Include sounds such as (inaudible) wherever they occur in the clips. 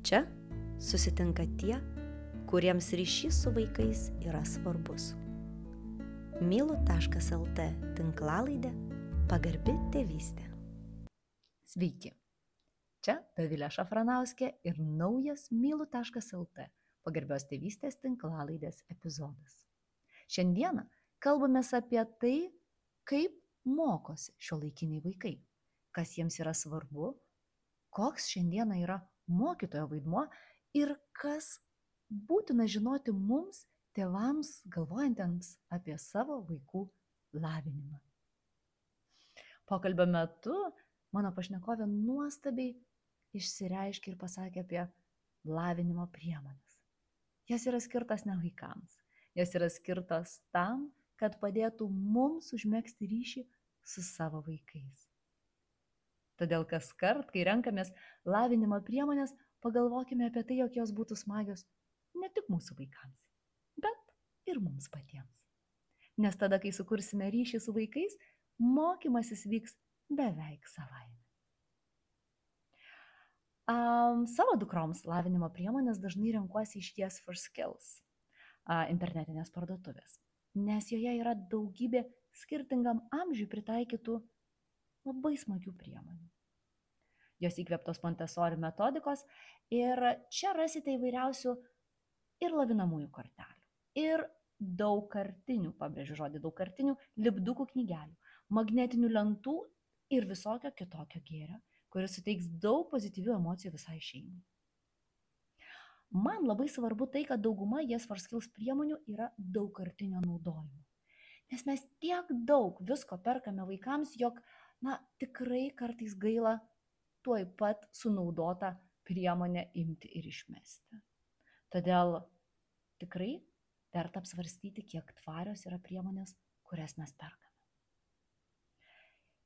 Čia susitinka tie, kuriems ryšys su vaikais yra svarbus. Mylu.lt tinklalaidė pagarbi tėvystė. Sveiki. Čia Davilė Šafranauskė ir naujas mylu.lt pagarbios tėvystės tinklalaidės epizodas. Šiandieną kalbame apie tai, kaip mokosi šio laikiniai vaikai, kas jiems yra svarbu, koks šiandieną yra mokytojo vaidmuo ir kas būtina žinoti mums, tėvams, galvojantiems apie savo vaikų lavinimą. Pokalbio metu mano pašnekovė nuostabiai išsireiškė ir pasakė apie lavinimo priemonės. Jas yra skirtas ne vaikams, jas yra skirtas tam, kad padėtų mums užmėgsti ryšį su savo vaikais. Todėl kas kart, kai renkamės lavinimo priemonės, pagalvokime apie tai, jog jos būtų smagios ne tik mūsų vaikams, bet ir mums patiems. Nes tada, kai sukursime ryšį su vaikais, mokymasis vyks beveik savaime. Um, savo dukroms lavinimo priemonės dažnai renkuosi iš Yes for Skills uh, internetinės parduotuvės, nes joje yra daugybė skirtingam amžiui pritaikytų labai smagių priemonių. Jos įkvėptos Montessori metodikos ir čia rasite įvairiausių ir lavinamųjų kortelių, ir daugkartinių, pabrėžiu žodį daugkartinių, lipdukų knygelių, magnetinių lentų ir visokio kitokio gėrio, kuris suteiks daug pozityvių emocijų visai šeimai. Man labai svarbu tai, kad dauguma Yes for Skills priemonių yra daugkartinio naudojimo. Nes mes tiek daug visko perkame vaikams, jog, na, tikrai kartais gaila tuoj pat sunaudotą priemonę imti ir išmesti. Todėl tikrai verta apsvarstyti, kiek tvarios yra priemonės, kurias mes perkame.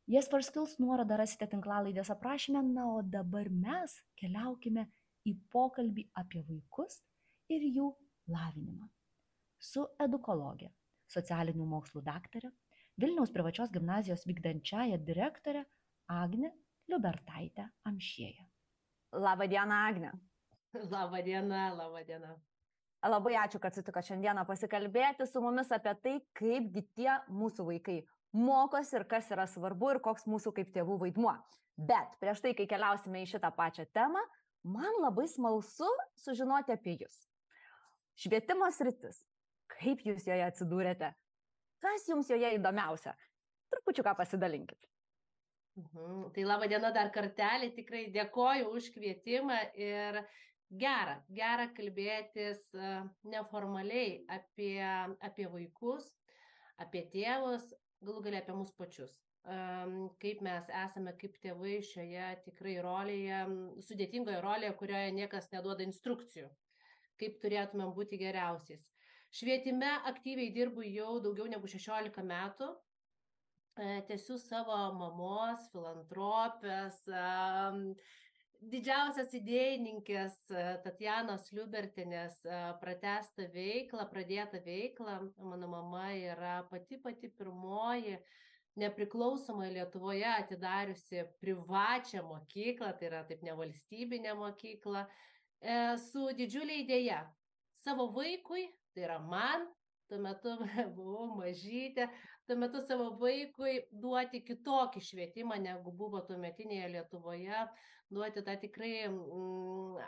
Yes for Skills nuorodą rasite tinklalaidės aprašymę, na o dabar mes keliaukime į pokalbį apie vaikus ir jų lavinimą su edukologė, socialinių mokslų daktarė, Vilniaus privačios gimnazijos vykdančiaja direktorė Agne Liubertaitė Amšėja. Labą dieną, Agne. Labą dieną, labą dieną. Labai ačiū, kad sutiko šiandieną pasikalbėti su mumis apie tai, kaipgi tie mūsų vaikai mokosi ir kas yra svarbu ir koks mūsų kaip tėvų vaidmuo. Bet prieš tai, kai keliausime į šitą pačią temą, man labai smalsu sužinoti apie jūs. Švietimo sritis. Kaip jūs joje atsidūrėte? Kas jums joje įdomiausia? Trupučiu ką pasidalinkit. Mhm. Tai laba diena dar kartelį, tikrai dėkoju už kvietimą ir gera, gera kalbėtis neformaliai apie, apie vaikus, apie tėvus, galų galia apie mus pačius. Kaip mes esame kaip tėvai šioje tikrai rolėje, sudėtingoje rolėje, kurioje niekas neduoda instrukcijų, kaip turėtumėm būti geriausiais. Švietime aktyviai dirbu jau daugiau negu 16 metų tęsiu savo mamos, filantropės, didžiausias idėjininkės Tatjanos Liubertinės pratestą veiklą, pradėtą veiklą. Mano mama yra pati pati pirmoji nepriklausomoje Lietuvoje atidariusi privačią mokyklą, tai yra taip nevalstybinė mokykla, su didžiulė idėja savo vaikui, tai yra man, tuo metu (laughs) buvau mažytė, tuo metu savo vaikui duoti kitokį švietimą, negu buvo tuometinėje Lietuvoje, duoti tą tikrai mm,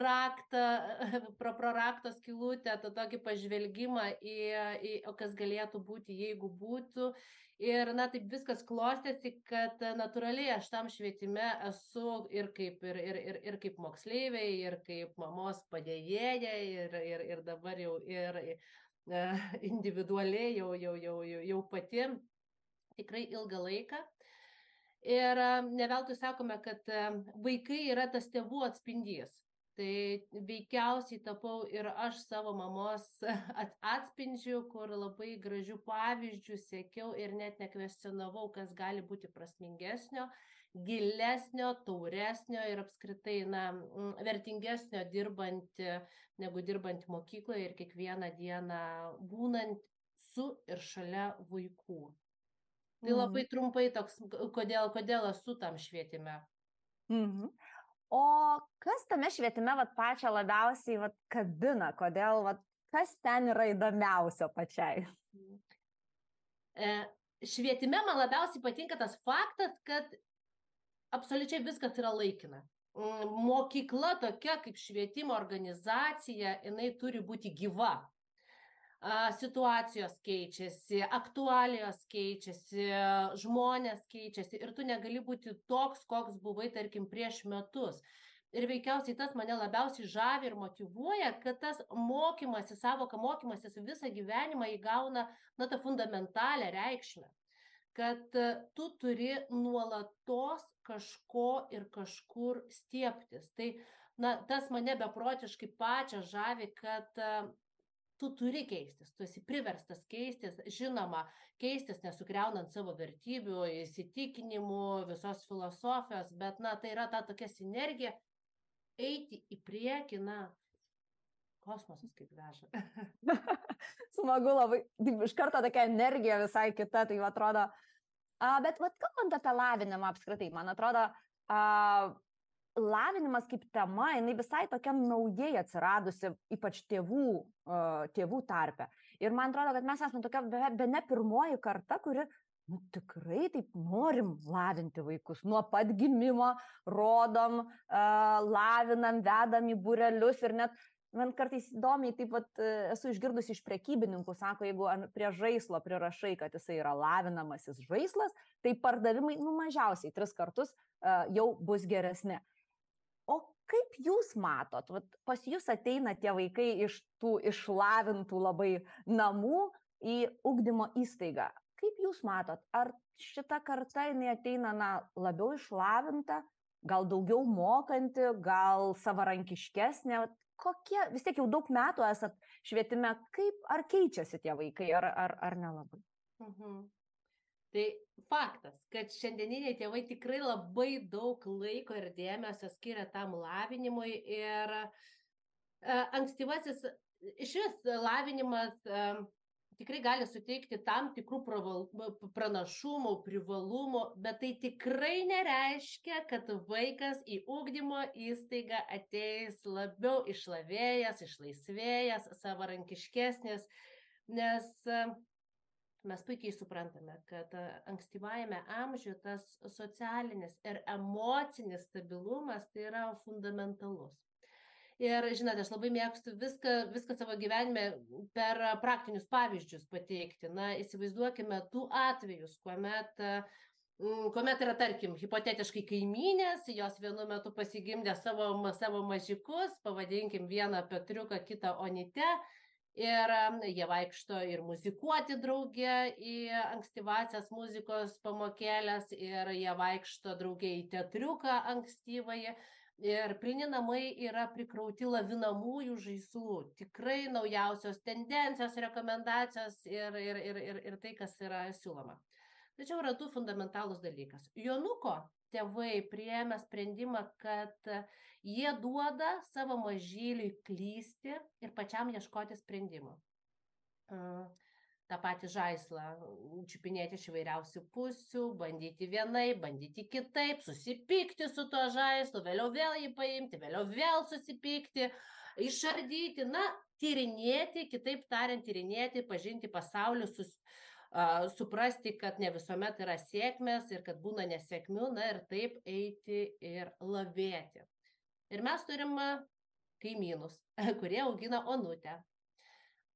raktą, (laughs) pro, pro rakto skilutę, tą tokį pažvelgimą į, į, o kas galėtų būti, jeigu būtų. Ir, na, taip viskas klostėsi, kad natūraliai aš tam švietime esu ir kaip, ir, ir, ir, ir kaip moksleivė, ir kaip mamos padėjėja, ir, ir, ir dabar jau ir E, (laughs) individualiai jau, jau, jau, jau, jau pati tikrai ilgą laiką. Ir e, neveltui sakome, kad e, vaikai yra tas tėvų atspindys. Tai veikiausiai tapau ir aš savo mamos (laughs) atspindžiu, kur labai gražių pavyzdžių sėkiau ir net nekvestionavau, kas gali būti prasmingesnio gilesnio, tauresnio ir apskritai, na, vertingesnio dirbant, negu dirbant mokykloje ir kiekvieną dieną būnant su ir šalia vaikų. Tai labai trumpai toks, kodėl, kodėl esu tam švietime. Mhm. O kas tame švietime vat pačią labiausiai vat kabina? Kodėl vat kas ten yra įdomiausio pačiai? E, švietime man labiausiai patinka tas faktas kad absoliučiai viskas yra laikina. Mm, mokykla tokia kaip švietimo organizacija jinai turi būti gyva situacijos keičiasi, aktualijos keičiasi, žmonės keičiasi ir tu negali būti toks, koks buvai, tarkim, prieš metus. Ir veikiausiai tas mane labiausiai žavi ir motivuoja, kad tas mokymasis, savoka mokymasis visą gyvenimą įgauna, na, tą fundamentalę reikšmę. Kad e, tu turi nuolatos kažko ir kažkur stieptis. Tai, na, tas mane beprotiškai pačią žavi, kad e, tu turi keistis, tu esi priverstas keistis, žinoma, keistis nesugriaunant savo vertybių, įsitikinimų, visos filosofijos, bet, na, tai yra ta tokia sinergija, eiti į priekį, na, kosmosas kaip veža. (laughs) Smagu labai, iš karto tokia energija visai kita, tai atrodo, a, bet, vad, kalbant apie lavinimą apskritai, man atrodo, a, lavinimas kaip tema, jinai visai tokia naujai atsiradusi, ypač tėvų, tėvų tarpe. Ir man atrodo, kad mes esame tokia be, be ne pirmoji karta, kuri nu, tikrai taip norim lavinti vaikus. Nuo pat gimimo rodom, lavinam, vedam į burelius ir net man kartais įdomiai, taip pat esu išgirdusi iš prekybininkų, sako, jeigu prie žaislo prirašai, kad jisai yra lavinamasis žaislas, tai pardavimai, nu, mažiausiai tris kartus uh, jau bus geresni o kaip jūs matot vat pas jus ateina tie vaikai iš tų išlavintų labai namų į ugdymo įstaigą. Kaip jūs matot ar šita karta jinai ateina na labiau išlavinta gal daugiau mokanti gal savarankiškesnė? Kokie vis tiek jau daug metų esat švietime kaip ar keičiasi tie vaikai ar ar ar nelabai? Mhm tai faktas kad šiandieniniai tėvai tikrai labai daug laiko ir dėmesio skiria tam lavinimui ir e, ankstyvasis išvis lavinimas e, tikrai gali suteikti tam tikrų pranašumų, privalumų, bet tai tikrai nereiškia, kad vaikas į ūkdymo įstaigą ateis labiau išlavėjęs, išlaisvėjęs, savarankiškesnis, nes mes puikiai suprantame, kad ankstyvajame amžiuje tas socialinis ir emocinis stabilumas tai yra fundamentalus. Ir žinote, aš labai mėgstu viską, viską savo gyvenime per praktinius pavyzdžius pateikti. Na, įsivaizduokime tų atvejus, kuomet, kuomet yra, tarkim, hipotetiškai kaimynės, jos vienu metu pasigimdė savo, savo mažiukus, pavadinkim vieną Petriuką, kitą Onite, ir jie vaikšto ir muzikuoti drauge į ankstyvąsias muzikos pamokėles ir jie vaikšto drauge į teatriuką ankstyvąjį. Ir pilni namai yra prikrauti lavinamųjų žaislų. Tikrai naujausios tendencijos rekomendacijos ir ir ir ir ir tai kas yra siūloma. Tačiau yra du fundamentalūs dalykas. Jonuko tėvai priėmė sprendimą, kad jie duoda savo mažyliui klysti ir pačiam ieškoti sprendimų. Ta pati žaislą čiupinėti iš įvairiausių pusių, bandyti vienai, bandyti kitaip, susipykti su tuo žaislu, vėliau vėl jį paimti, vėliau vėl susipykti, išardyti, na, tyrinėti, kitaip tariant, tyrinėti, pažinti pasaulį, sus, suprasti, kad ne visuomet yra sėkmės ir kad būna nesėkmių, na ir taip eiti ir lavėti. Ir mes turim kaimynus, (laughs) kurie augina onutę.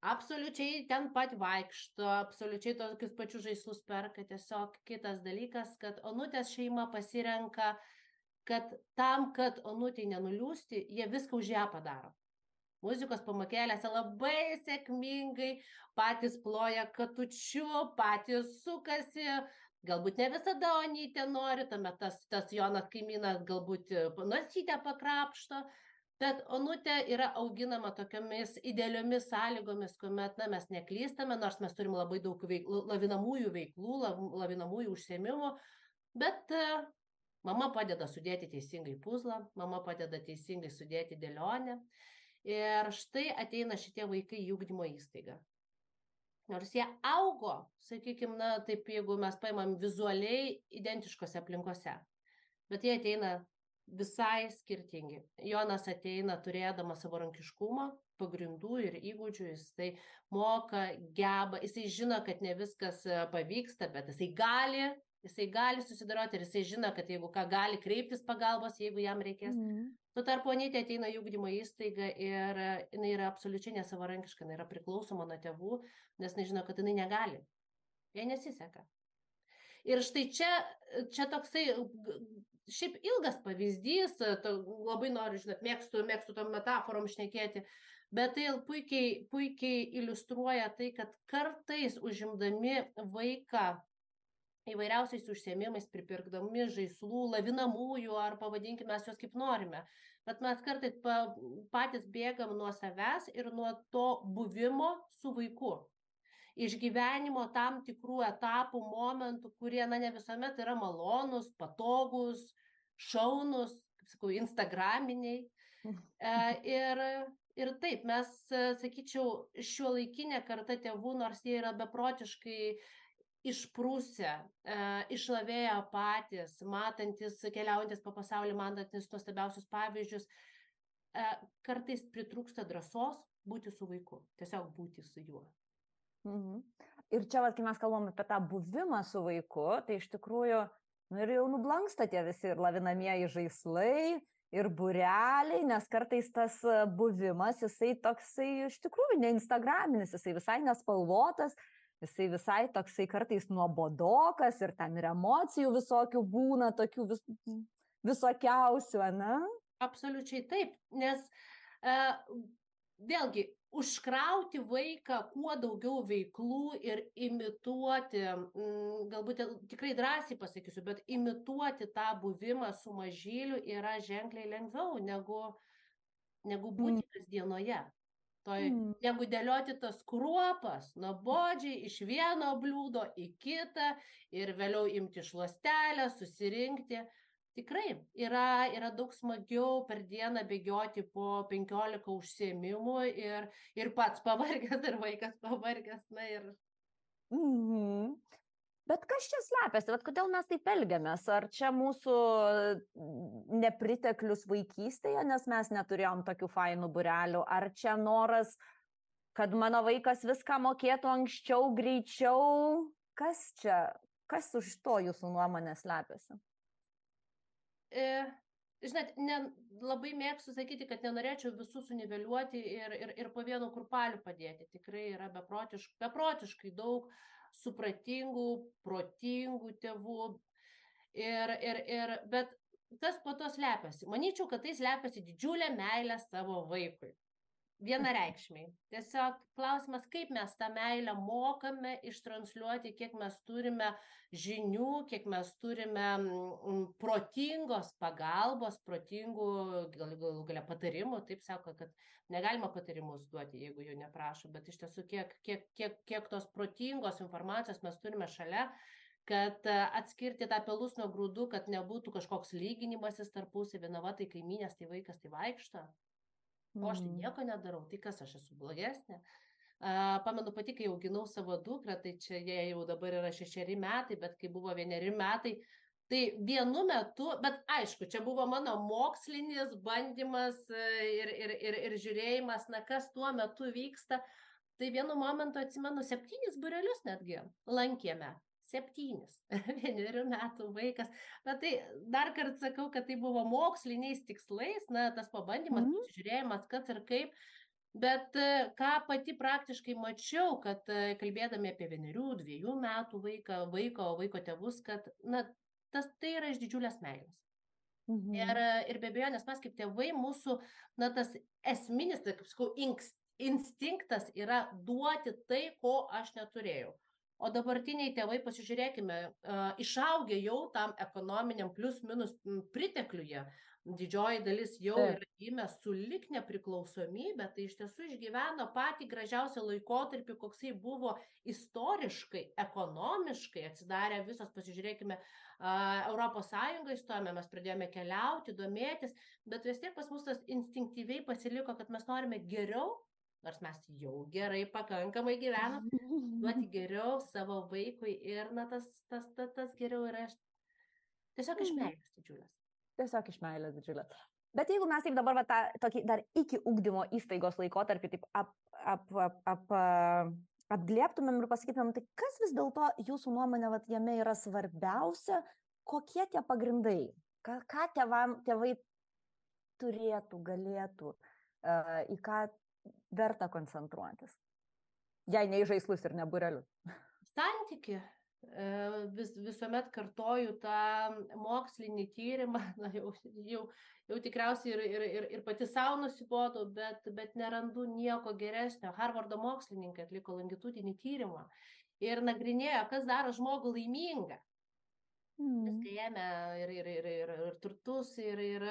Absoliučiai ten pat vaikšto, absoliučiai tokius pačius žaislus perka. Tiesiog kitas dalykas, kad onutės šeima pasirenka, kad tam, kad onutė nenuliūsti, jie viską už ją padaro muzikos pamokėlėse labai sėkmingai patys ploja katučiu, patys sukasi, galbūt ne visada Onytė nori, tuomet tas, tas Jonas kaimynas galbūt nosytę pakrapšto, bet Onutė yra auginama tokiamis idealiomis sąlygomis, kuomet na, mes neklystame, nors mes turim labai daug veiklų, lavinamųjų veiklų, lavinamųjų užsiemimų, bet uh, mama padeda sudėti teisingai puzlą, mama padeda teisingai sudėti dėlionę. Ir štai ateina šitie vaikai į ugdymo įstaigą. Nors jie augo, sakykime, na, taip, jeigu mes paimam vizualiai identiškose aplinkose. Bet jie ateina visai skirtingi. Jonas ateina turėdamas savarankiškumą, pagrindų ir įgūdžių, jis tai moka, geba, jisai žino, kad ne viskas e, pavyksta, bet jisai gali, jisai gali susidoroti ir jisai žino, kad jeigu ką gali kreiptis pagalbos, jeigu jam reikės. Mm. Tuo tarpu Onytė ateina į ūkdymo įstaigą ir e, jinai yra absoliučiai nesavarankiška, jinai yra priklausoma nuo tėvų, nes jinai žino, kad jinai negali. Jai nesiseka. Ir štai čia, čia toksai šiaip ilgas pavyzdys, labai noriu, žinot, mėgstu, mėgstu tom metaforom šnekėti, bet tai puikiai, puikiai iliustruoja tai, kad kartais užimdami vaiką įvairiausiais užsiemimais, pripirkdami žaislų, lavinamųjų ar pavadinkime mes juos kaip norime. Bet mes kartais pa, patys bėgam nuo savęs ir nuo to buvimo su vaiku išgyvenimo tam tikrų etapų, momentų, kurie, na, ne visuomet yra malonus, patogus, šaunus, kaip sakau, instagraminiai. E, ir, ir taip, mes, sakyčiau, šiuo laikinė karta tėvų, nors jie yra beprotiškai išprūsę, e, išlavėję patys, matantis, keliaujantis po pasaulį, matantis nuostabiausius pavyzdžius, e, kartais pritrūksta drąsos būti su vaiku, tiesiog būti su juo. Mhm. Ir čia, vat, kai mes kalbam apie tą buvimą su vaiku, tai iš tikrųjų, nu ir jau nublanksta tie visi ir lavinamieji žaislai, ir bureliai, nes kartais tas e, buvimas, jisai toksai iš tikrųjų ne instagraminis, jisai visai nespalvotas, jisai visai toksai kartais nuobodokas ir ten ir emocijų visokių būna, tokių vis, visokiausių, ne? Absoliučiai taip, nes uh, vėlgi užkrauti vaiką kuo daugiau veiklų ir imituoti, mm, galbūt tikrai drąsiai pasakysiu, bet imituoti tą buvimą su mažyliu yra ženkliai lengviau negu, negu būti mm. Toj, mm. Negu dėlioti tas kruopas, nuobodžiai iš vieno bliūdo į kitą ir vėliau imti šluostelę, susirinkti tikrai yra yra daug smagiau per dieną bėgioti po penkiolika užsiėmimų ir ir pats pavargęs ir vaikas pavargęs na ir mhm. Bet kas čia slepiasi, bet kodėl mes taip elgiamės? Ar čia mūsų nepriteklius vaikystėje, nes mes neturėjom tokių fainų burelių, ar čia noras, kad mano vaikas viską mokėtų anksčiau, greičiau? Kas čia, kas už to jūsų nuomonė slepiasi? e, žinot, ne, labai mėgstu sakyti, kad nenorėčiau visus suniveliuoti ir, ir, ir po vienu kurpaliu padėti. Tikrai yra beprotiškai, beprotiškai daug supratingų, protingų tėvų. Ir, ir, ir, bet kas po to slepiasi? Manyčiau, kad tai slepiasi didžiulė meilė savo vaikui vienareikšmiai. Tiesiog klausimas kaip mes tą meilę mokame ištransliuoti kiek mes turime žinių kiek mes turime mm, protingos pagalbos protingų gal galų gale patarimų. Taip sako kad negalima patarimus duoti jeigu jų neprašo bet iš tiesų kiek kiek kiek kiek tos protingos informacijos mes turime šalia kad e, atskirti tą pelus nuo grūdų kad nebūtų kažkoks lyginimasis tarpusavy. Na va tai kaimynės tai vaikas tai vaikšto o aš tai nieko nedarau, tai kas aš esu blogesnė. Pamenu pati, kai auginau savo dukrą, tai čia jie jau dabar yra šešeri metai, bet kai buvo vieneri metai, tai vienu metu, bet aišku, čia buvo mano mokslinis bandymas ir, ir, ir, ir žiūrėjimas, na kas tuo metu vyksta. Tai vienu momentu atsimenu septynis burelius netgi lankėme septynis, (laughs) vienerių metų vaikas. Bet tai dar kartą sakau, kad tai buvo moksliniais tikslais, na, tas pabandymas, mm. žiūrėjimas, kas ir kaip. Bet e, ką pati praktiškai mačiau, kad e, kalbėdami apie vienerių, dviejų metų vaiką, vaiko, vaiko tėvus, kad, na, tas tai yra iš didžiulės meilės. Mhm. Ir, ir be abejo, nes mes kaip tėvai, mūsų, na, tas esminis, tai kaip sakau, instinktas yra duoti tai, ko aš neturėjau o dabartiniai tėvai pasižiūrėkime išaugę jau tam ekonominiam plius minus pritekliuje. Didžioji dalis jau yra gimę su lik nepriklausomybe tai iš tiesų išgyveno patį gražiausią laikotarpį koksai buvo istoriškai ekonomiškai atsidarė visos pasižiūrėkime Europos Sąjungą įstojome, mes pradėjome keliauti, domėtis, bet vis tiek pas mus tas instinktyviai pasiliko, kad mes norime geriau nors mes jau gerai pakankamai gyvenam, duoti (laughs) geriau savo vaikui ir, na, tas, tas, tas, tas geriau yra tiesiog iš mhm. meilės didžiulės. tiesiog iš meilės didžiulės. Bet jeigu mes taip dabar va, tą, tokį dar iki ugdymo įstaigos laikotarpį taip ap, ap, ap, ap, apglėptumėm ir pasakytumėm, tai kas vis dėlto jūsų nuomonė vat, jame yra svarbiausia, kokie tie pagrindai, ką, ką tėvam, tėvai turėtų, galėtų, į ką verta koncentruotis. Jei ne į žaislus ir ne burelius. Santyki vis, visuomet kartoju tą mokslinį tyrimą, (laughs) na, jau, jau, jau tikriausiai ir, ir, ir, ir pati savo nusibodau, bet, bet nerandu nieko geresnio. Harvardo mokslininkai atliko longitudinį tyrimą ir nagrinėjo, kas daro žmogų laimingą. Mm. Viską ėmė ir, ir, ir, ir, ir turtus, ir, ir,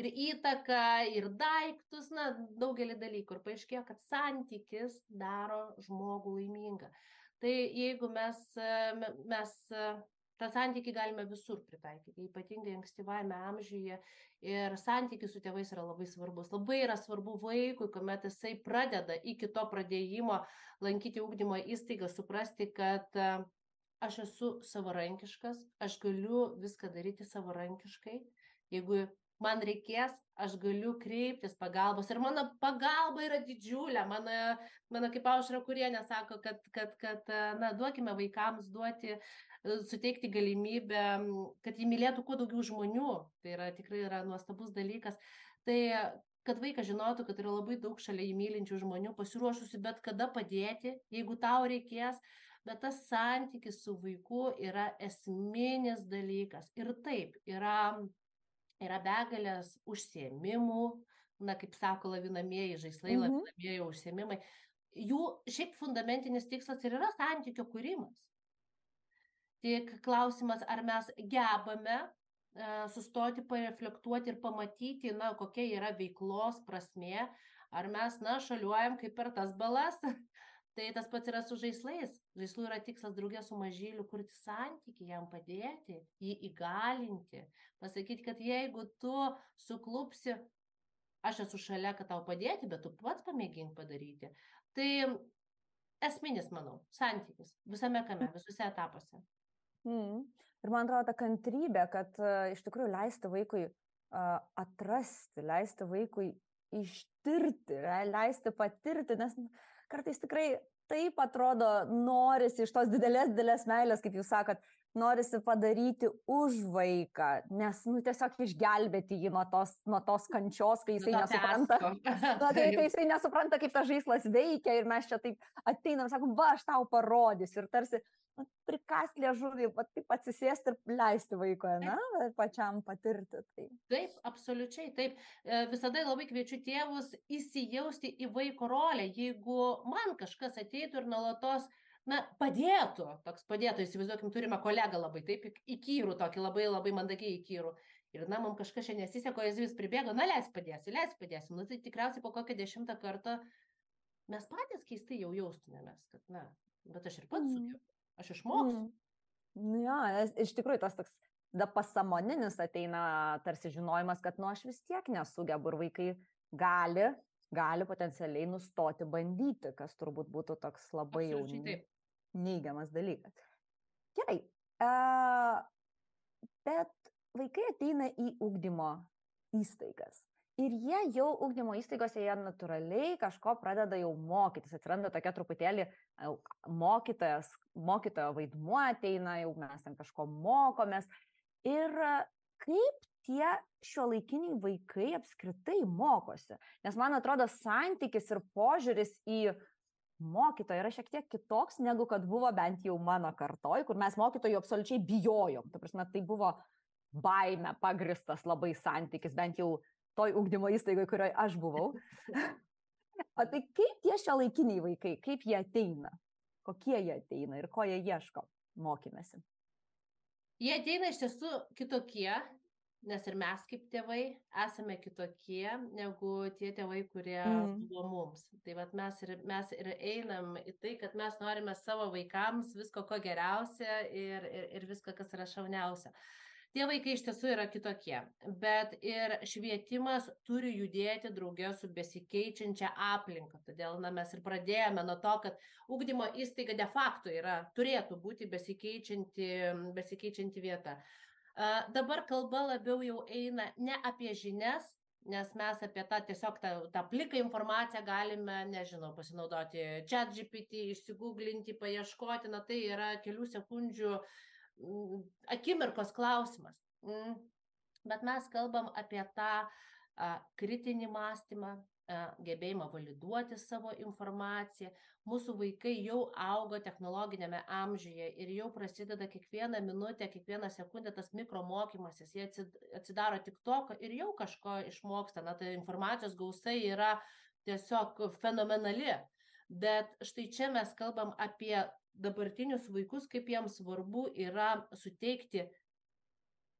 ir įtaką, ir daiktus, na, daugelį dalykų. Ir paaiškėjo, kad santykis daro žmogų laimingą. Tai jeigu mes, mes tą santykį galime visur pritaikyti, ypatingai ankstyvajame amžiuje. Ir santykis su tėvais yra labai svarbus. Labai yra svarbu vaikui, kuomet jisai pradeda iki to pradėjimo lankyti ūkdymo įstaigą, suprasti, kad aš esu savarankiškas, aš galiu viską daryti savarankiškai. Jeigu man reikės, aš galiu kreiptis pagalbos. Ir mano pagalba yra didžiulė. Mano, mano kaip aušra kurienė sako, kad, kad, kad na, duokime vaikams duoti, suteikti galimybę, kad jį mylėtų kuo daugiau žmonių. Tai yra tikrai yra nuostabus dalykas. Tai kad vaikas žinotų, kad yra labai daug šalia įmylinčių žmonių, pasiruošusi bet kada padėti, jeigu tau reikės. Bet tas santykis su vaiku yra esminis dalykas. Ir taip, yra yra begalės užsiemimų, na, kaip sako lavinamieji žaislai, mhm. lavinamieji užsiemimai. Jų šiaip fundamentinis tikslas ir yra santykio kūrimas. Tik klausimas, ar mes gebame uh, sustoti, pareflektuoti ir pamatyti, na, kokia yra veiklos prasme, ar mes, na, šaliuojam kaip per tas balas, (laughs) Tai tas pats yra su žaislais. Žaislų yra tikslas draugė su mažyliu kurti santyki, jam padėti, jį įgalinti. Pasakyti, kad jeigu tu suklupsi, aš esu šalia, kad tau padėti, bet tu pats pamėgink padaryti. Tai esminis, manau, santykis visame kame, visuose etapuose. Mm. Ir man atrodo, ta kantrybė, kad uh, iš tikrųjų leisti vaikui uh, atrasti, leisti vaikui ištirti, leisti patirti, nes kartais tikrai taip atrodo, norisi iš tos didelės, didelės meilės, kaip jūs sakot, norisi padaryti už vaiką, nes, nu, tiesiog išgelbėti jį nuo tos, nuo tos kančios, kai jisai nesupranta. (laughs) Na, kai, kai jisai nesupranta, kaip tas žaislas veikia ir mes čia taip ateinam, sakom, va, aš tau parodysiu ir tarsi prikast liežuvį, taip atsisėsti ir leisti vaiko, na, pačiam patirti. Tai. Taip, absoliučiai, taip. E, visada labai kviečiu tėvus įsijausti į vaiko rolę. Jeigu man kažkas ateitų ir nuolatos, na, padėtų, toks padėtų, įsivaizduokim, turime kolegą labai, taip, įkyrų, tokį labai labai mandagiai įkyrų. Ir, na, mums kažkas čia nesiseko, jis vis pribėgo, na, leis padėsiu, leis padėsiu. Nu, tai tikriausiai po kokią dešimtą kartą mes patys keistai jau jaustumėmės, kad, na, bet aš ir pats mm. sugebu aš išmoksiu. Mm. Nu jo, iš tikrųjų tas toks da pasamoninis ateina tarsi žinojimas, kad nu aš vis tiek nesugebu ir vaikai gali, gali potencialiai nustoti bandyti, kas turbūt būtų toks labai jau neigiamas dalykas. Gerai, bet vaikai ateina į ugdymo įstaigas ir jie jau ugdymo įstaigose jie natūraliai kažko pradeda jau mokytis, atsiranda tokia truputėlį mokytojas, mokytojo vaidmuo ateina, jau mes ten kažko mokomės. Ir kaip tie šio laikiniai vaikai apskritai mokosi? Nes man atrodo, santykis ir požiūris į mokytoją yra šiek tiek kitoks, negu kad buvo bent jau mano kartoj, kur mes mokytojų absoliučiai bijojom. Ta prasme, tai buvo baime pagristas labai santykis, bent jau toj ugdymo įstaigoje, kurioje aš buvau. (laughs) o tai kaip tie šio laikiniai vaikai, kaip jie ateina, kokie jie ateina ir ko jie ieško mokymėsi? Jie ateina iš tiesų kitokie, nes ir mes kaip tėvai esame kitokie negu tie tėvai, kurie mm. buvo mums. Tai vat mes ir, mes ir einam į tai, kad mes norime savo vaikams visko ko geriausia ir, ir, ir visko, kas yra šauniausia. Tie vaikai iš tiesų yra kitokie bet ir švietimas turi judėti drauge su besikeičiančia aplinka todėl na mes ir pradėjome nuo to kad ugdymo įstaiga de facto yra turėtų būti besikeičianti besikeičianti vieta Dabar kalba labiau jau eina ne apie žinias, nes mes apie tą tiesiog tą, tą pliką informaciją galime, nežinau, pasinaudoti chat GPT, išsigūglinti, paieškoti, na tai yra kelių sekundžių mm, akimirkos klausimas. Mm. Bet mes kalbam apie tą a, kritinį mąstymą, gebėjimą validuoti savo informaciją. Mūsų vaikai jau augo technologinėme amžiuje ir jau prasideda kiekvieną minutę, kiekvieną sekundę tas mikromokymasis. Jie atsidaro tik toką ir jau kažko išmoksta. Na, tai informacijos gausai yra tiesiog fenomenali. Bet štai čia mes kalbam apie dabartinius vaikus, kaip jiems svarbu yra suteikti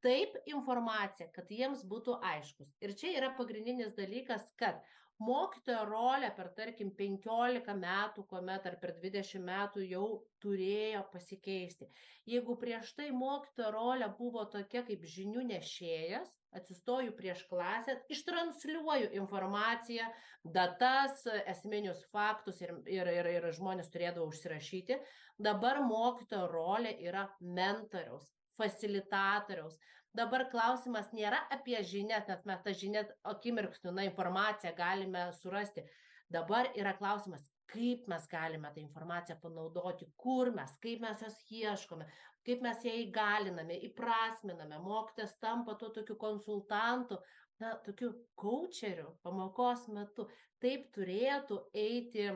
taip informaciją, kad jiems būtų aiškus. Ir čia yra pagrindinis dalykas, kad mokytojo rolė per tarkim penkiolika metų kuomet ar per dvidešim metų jau turėjo pasikeisti. Jeigu prieš tai mokytojo rolė buvo tokia kaip žinių nešėjas atsistoju prieš klasę ištransliuoju informaciją datas esminius faktus ir ir ir ir žmonės turėdavo užsirašyti dabar mokytojo rolė yra mentoriaus fasilitatoriaus dabar klausimas nėra apie žinias nes mes tas žinias akimirksniu na informaciją galime surasti. Dabar yra klausimas kaip mes galime tą informaciją panaudoti kur mes kaip mes jos ieškome kaip mes ją įgaliname įprasminame mokytojas tampa tuo tokiu konsultantu na tokiu koučeriu pamokos metu. Taip turėtų eiti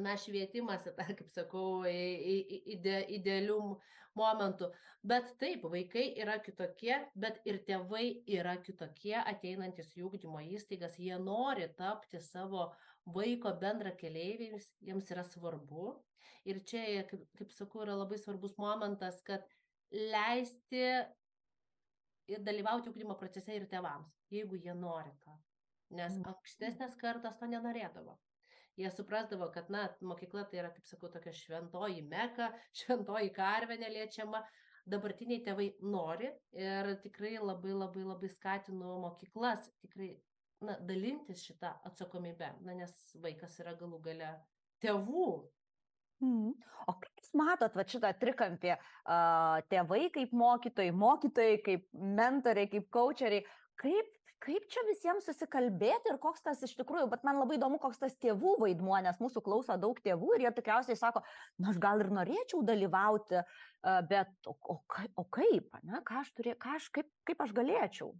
na švietimas tą kaip sakau ide idealių momentų bet taip vaikai yra kitokie bet ir tėvai yra kitokie ateinantys į ugdymo įstaigas jie nori tapti savo vaiko bendrakeleiviais jiems yra svarbu. Ir čia kaip kaip sakau yra labai svarbus momentas kad leisti ir dalyvauti ugdymo procese ir tėvams jeigu jie nori to. Nes ankstesnės kartos to nenorėdavo jie suprasdavo kad na mokykla tai yra kaip sakau tokia šventoji meka (laughs) šventoji karvė neliečiama dabartiniai tėvai nori ir tikrai labai labai labai skatinu mokyklas tikrai na dalintis šita atsakomybe na nes vaikas yra galų gale tėvų Mhm. O kaip Jūs matot va, šitą trikampį, tėvai kaip mokytojai, mokytojai kaip mentoriai, kaip coacheriai, kaip kaip čia visiems susikalbėti ir koks tas iš tikrųjų, bet man labai įdomu, koks tas tėvų vaidmuo, nes mūsų klauso daug tėvų ir jie tikriausiai sako, na aš gal ir norėčiau dalyvauti, bet o, o, o kaip, ne, ką aš, turė, ką aš kaip, kaip aš galėčiau?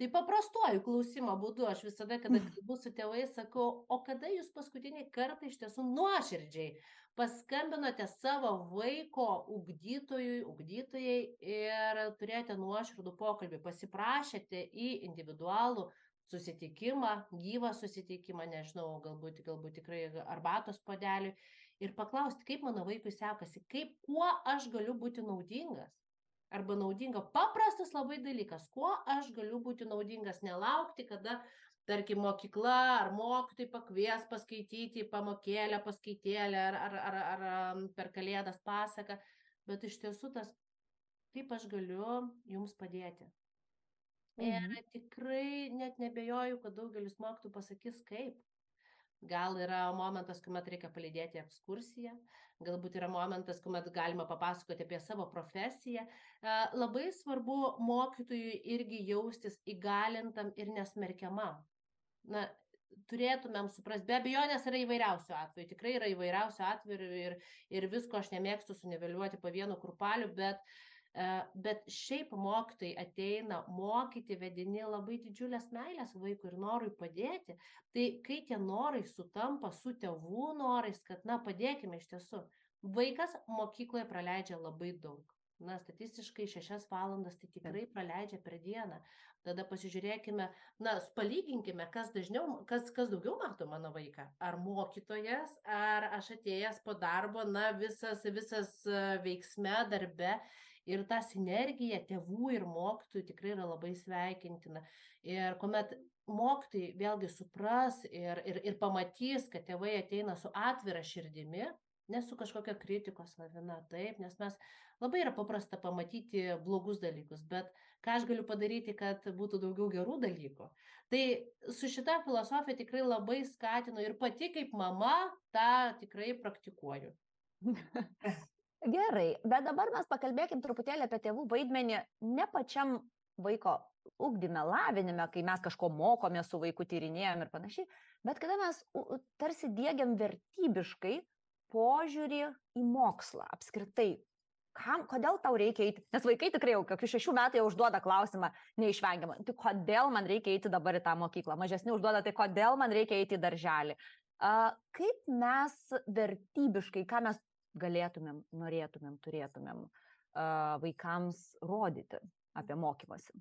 Tai paprastuoju klausimo būdu aš visada, kada kalbu su tėvais, sakau, o kada jūs paskutinį kartą iš tiesų nuoširdžiai paskambinote savo vaiko ugdytojui, ugdytojai ir turėjote nuoširdų pokalbį, pasiprašėte į individualų susitikimą, gyvą susitikimą, nežinau, galbūt, galbūt tikrai arbatos podeliui ir paklausti, kaip mano vaikui sekasi, kaip, kuo aš galiu būti naudingas arba naudinga. Paprastas labai dalykas, kuo aš galiu būti naudingas, nelaukti, kada, tarkim, mokykla ar mokytojai pakvies paskaityti pamokėlę, paskaitėlę ar, ar, ar, ar per kalėdas pasaką, bet iš tiesų tas, kaip aš galiu jums padėti. Mhm. Ir tikrai net nebejoju, kad daugelis mokytų pasakys kaip gal yra momentas kuomet reikia palydėti ekskursiją galbūt yra momentas kuomet galima papasakoti apie savo profesiją. Labai svarbu mokytojui irgi jaustis įgalintam ir nesmerkiamam. Na turėtumėm suprast be abejonės yra įvairiausių atvejų tikrai yra įvairiausių atvejų ir ir visko aš nemėgstu suniveliuoti po vienu kurpaliu bet bet šiaip mokytojai ateina mokyti vedini labai didžiulės meilės vaikui ir norui padėti tai kai tie norai sutampa su tėvų norais kad na padėkime iš tiesų. Vaikas mokykloje praleidžia labai daug. Na statistiškai šešias valandas tai tikrai praleidžia per dieną. Tada pasižiūrėkime na palyginkime kas dažniau kas kas daugiau mato mano vaiką. Ar mokytojas ar aš atėjęs po darbo na visas visas veiksme darbe ir ta sinergija tėvų ir mokytojų tikrai yra labai sveikintina. Ir kuomet mokytojai vėlgi supras ir ir ir pamatys kad tėvai ateina su atvira širdimi ne su kažkokia kritikos lavina taip nes mes labai yra paprasta pamatyti blogus dalykus bet ką aš galiu padaryti kad būtų daugiau gerų dalykų? Tai su šita filosofija tikrai labai skatinu ir pati kaip mama tą tikrai praktikuoju (laughs) Gerai, bet dabar mes pakalbėkim truputėlį apie tėvų vaidmenį ne pačiam vaiko ugdyme, lavinime, kai mes kažko mokomė su vaiku tyrinėjom ir panašiai, bet kada mes tarsi dėgiam vertybiškai požiūrį į mokslą apskritai. Kam, kodėl tau reikia eiti? Nes vaikai tikrai jau kokių šešių metų jau užduoda klausimą neišvengiamą. Tai kodėl man reikia eiti dabar į tą mokyklą? Mažesni užduoda, tai kodėl man reikia eiti į darželį? Kaip mes vertybiškai, ką mes galėtumėm, norėtumėm, turėtumėm vaikams rodyti apie mokymasi?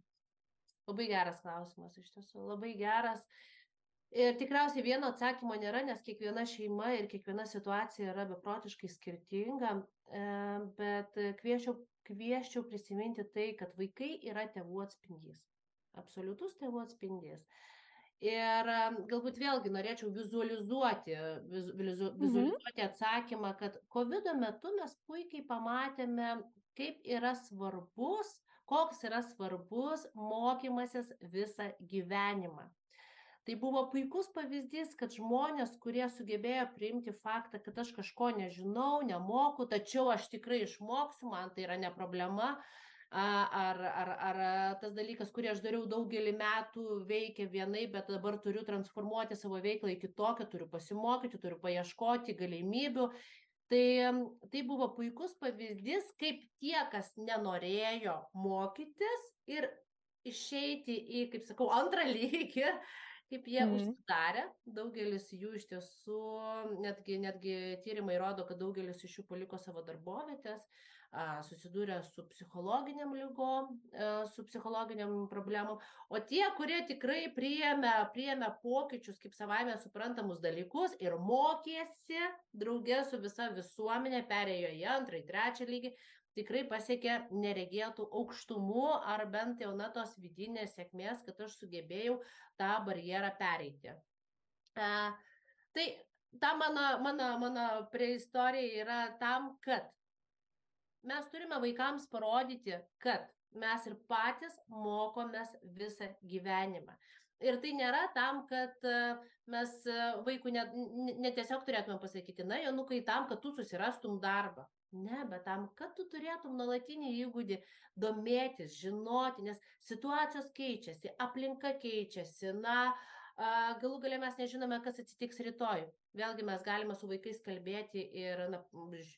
Labai geras klausimas, iš tiesų, labai geras. Ir tikriausiai vieno atsakymo nėra, nes kiekviena šeima ir kiekviena situacija yra beprotiškai skirtinga, e, bet kvieščiau, kvieščiau prisiminti tai, kad vaikai yra tėvų atspindys. Absoliutus tėvų atspindys. Ir galbūt vėlgi norėčiau vizualizuoti, vizu, mhm. vizualizuoti atsakymą, kad COVID metu mes puikiai pamatėme, kaip yra svarbus, koks yra svarbus mokymasis visą gyvenimą. Tai buvo puikus pavyzdys, kad žmonės, kurie sugebėjo priimti faktą, kad aš kažko nežinau, nemoku, tačiau aš tikrai išmoksiu, man tai yra ne problema, ar, ar, ar tas dalykas, kurį aš dariau daugelį metų, veikia vienai, bet dabar turiu transformuoti savo veiklą į kitokią, turiu pasimokyti, turiu paieškoti galimybių. Tai, tai buvo puikus pavyzdys, kaip tie, kas nenorėjo mokytis ir išeiti į, kaip sakau, antrą lygį, kaip jie mm. užsidarė. Daugelis jų iš tiesų, netgi, netgi tyrimai rodo, kad daugelis iš jų paliko savo darbovietės susidūrę su psichologiniam lygom, su psichologiniam problemom, o tie, kurie tikrai priėmė, priėmė pokyčius kaip savaime suprantamus dalykus ir mokėsi draugė su visa visuomenė, perėjo į antrą, į trečią lygį, tikrai pasiekė neregėtų aukštumų ar bent jau na tos vidinės sėkmės, kad aš sugebėjau tą barjerą pereiti. E, tai ta mano, mano, mano preistorija yra tam, kad mes turime vaikams parodyti, kad mes ir patys mokomės visą gyvenimą. Ir tai nėra tam, kad e, mes e, vaikų net ne tiesiog turėtume pasakyti, na, Jonukai, tam, kad tu susirastum darbą. Ne, bet tam, kad tu turėtum nuolatinį įgūdį domėtis, žinoti, nes situacijos keičiasi, aplinka keičiasi, na, galų galę mes nežinome, kas atsitiks rytoj. Vėlgi mes galime su vaikais kalbėti ir, na,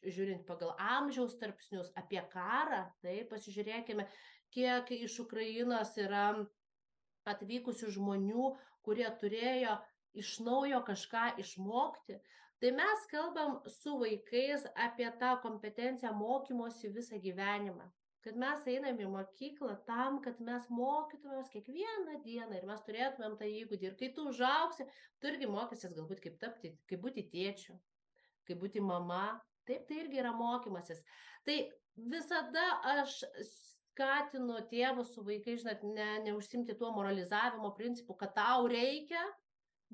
žiūrint pagal amžiaus tarpsnius apie karą, tai pasižiūrėkime, kiek iš Ukrainos yra atvykusių žmonių, kurie turėjo iš naujo kažką išmokti. Tai mes kalbam su vaikais apie tą kompetenciją mokymosi visą gyvenimą kad mes einam į mokyklą tam, kad mes mokytumės kiekvieną dieną ir mes turėtumėm tą įgūdį. Ir kai tu užauksi, tu irgi mokysies galbūt kaip tapti, kaip būti tėčiu, kaip būti mama. Taip, tai irgi yra mokymasis. Tai visada aš skatinu tėvus su vaikais, žinot, ne, neužsimti tuo moralizavimo principu, kad tau reikia,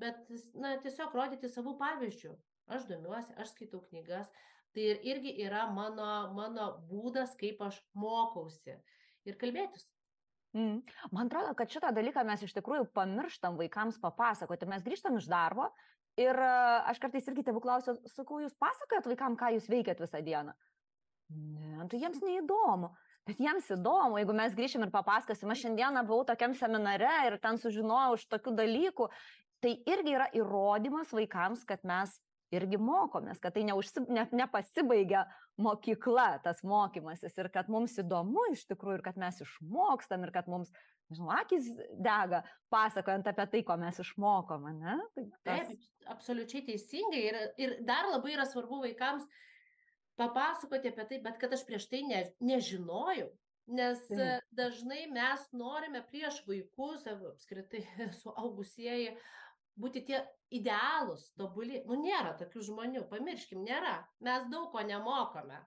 bet na, tiesiog rodyti savų pavyzdžių. Aš domiuosi, aš skaitau knygas, Tai ir irgi yra mano, mano būdas, kaip aš mokausi ir kalbėtis. Mm. Man atrodo, kad šitą dalyką mes iš tikrųjų pamirštam vaikams papasakoti. Mes grįžtam iš darbo ir e, aš kartais irgi tėvų klausiu, sakau, jūs pasakojat vaikams, ką jūs veikiat visą dieną. Ne, tai jiems neįdomu. Bet jiems įdomu, jeigu mes grįšim ir papasakosim, aš šiandieną buvau tokiam seminare ir ten sužinojau iš tokių dalykų, tai irgi yra įrodymas vaikams, kad mes irgi mokomės, kad tai neužsi, ne, nepasibaigia mokykla, tas mokymasis ir kad mums įdomu iš tikrųjų ir kad mes išmokstam ir kad mums, nežinau, akis dega, pasakojant apie tai, ko mes išmokome. Ne? Tai tas... Taip, absoliučiai teisingai ir, ir dar labai yra svarbu vaikams papasakoti apie tai, bet kad aš prieš tai ne, nežinojau. Nes Taip. dažnai mes norime prieš vaikus, apskritai (laughs) suaugusieji, būti tie idealūs, tobuli. Nu, nėra tokių žmonių, pamirškim, nėra. Mes daug ko nemokame.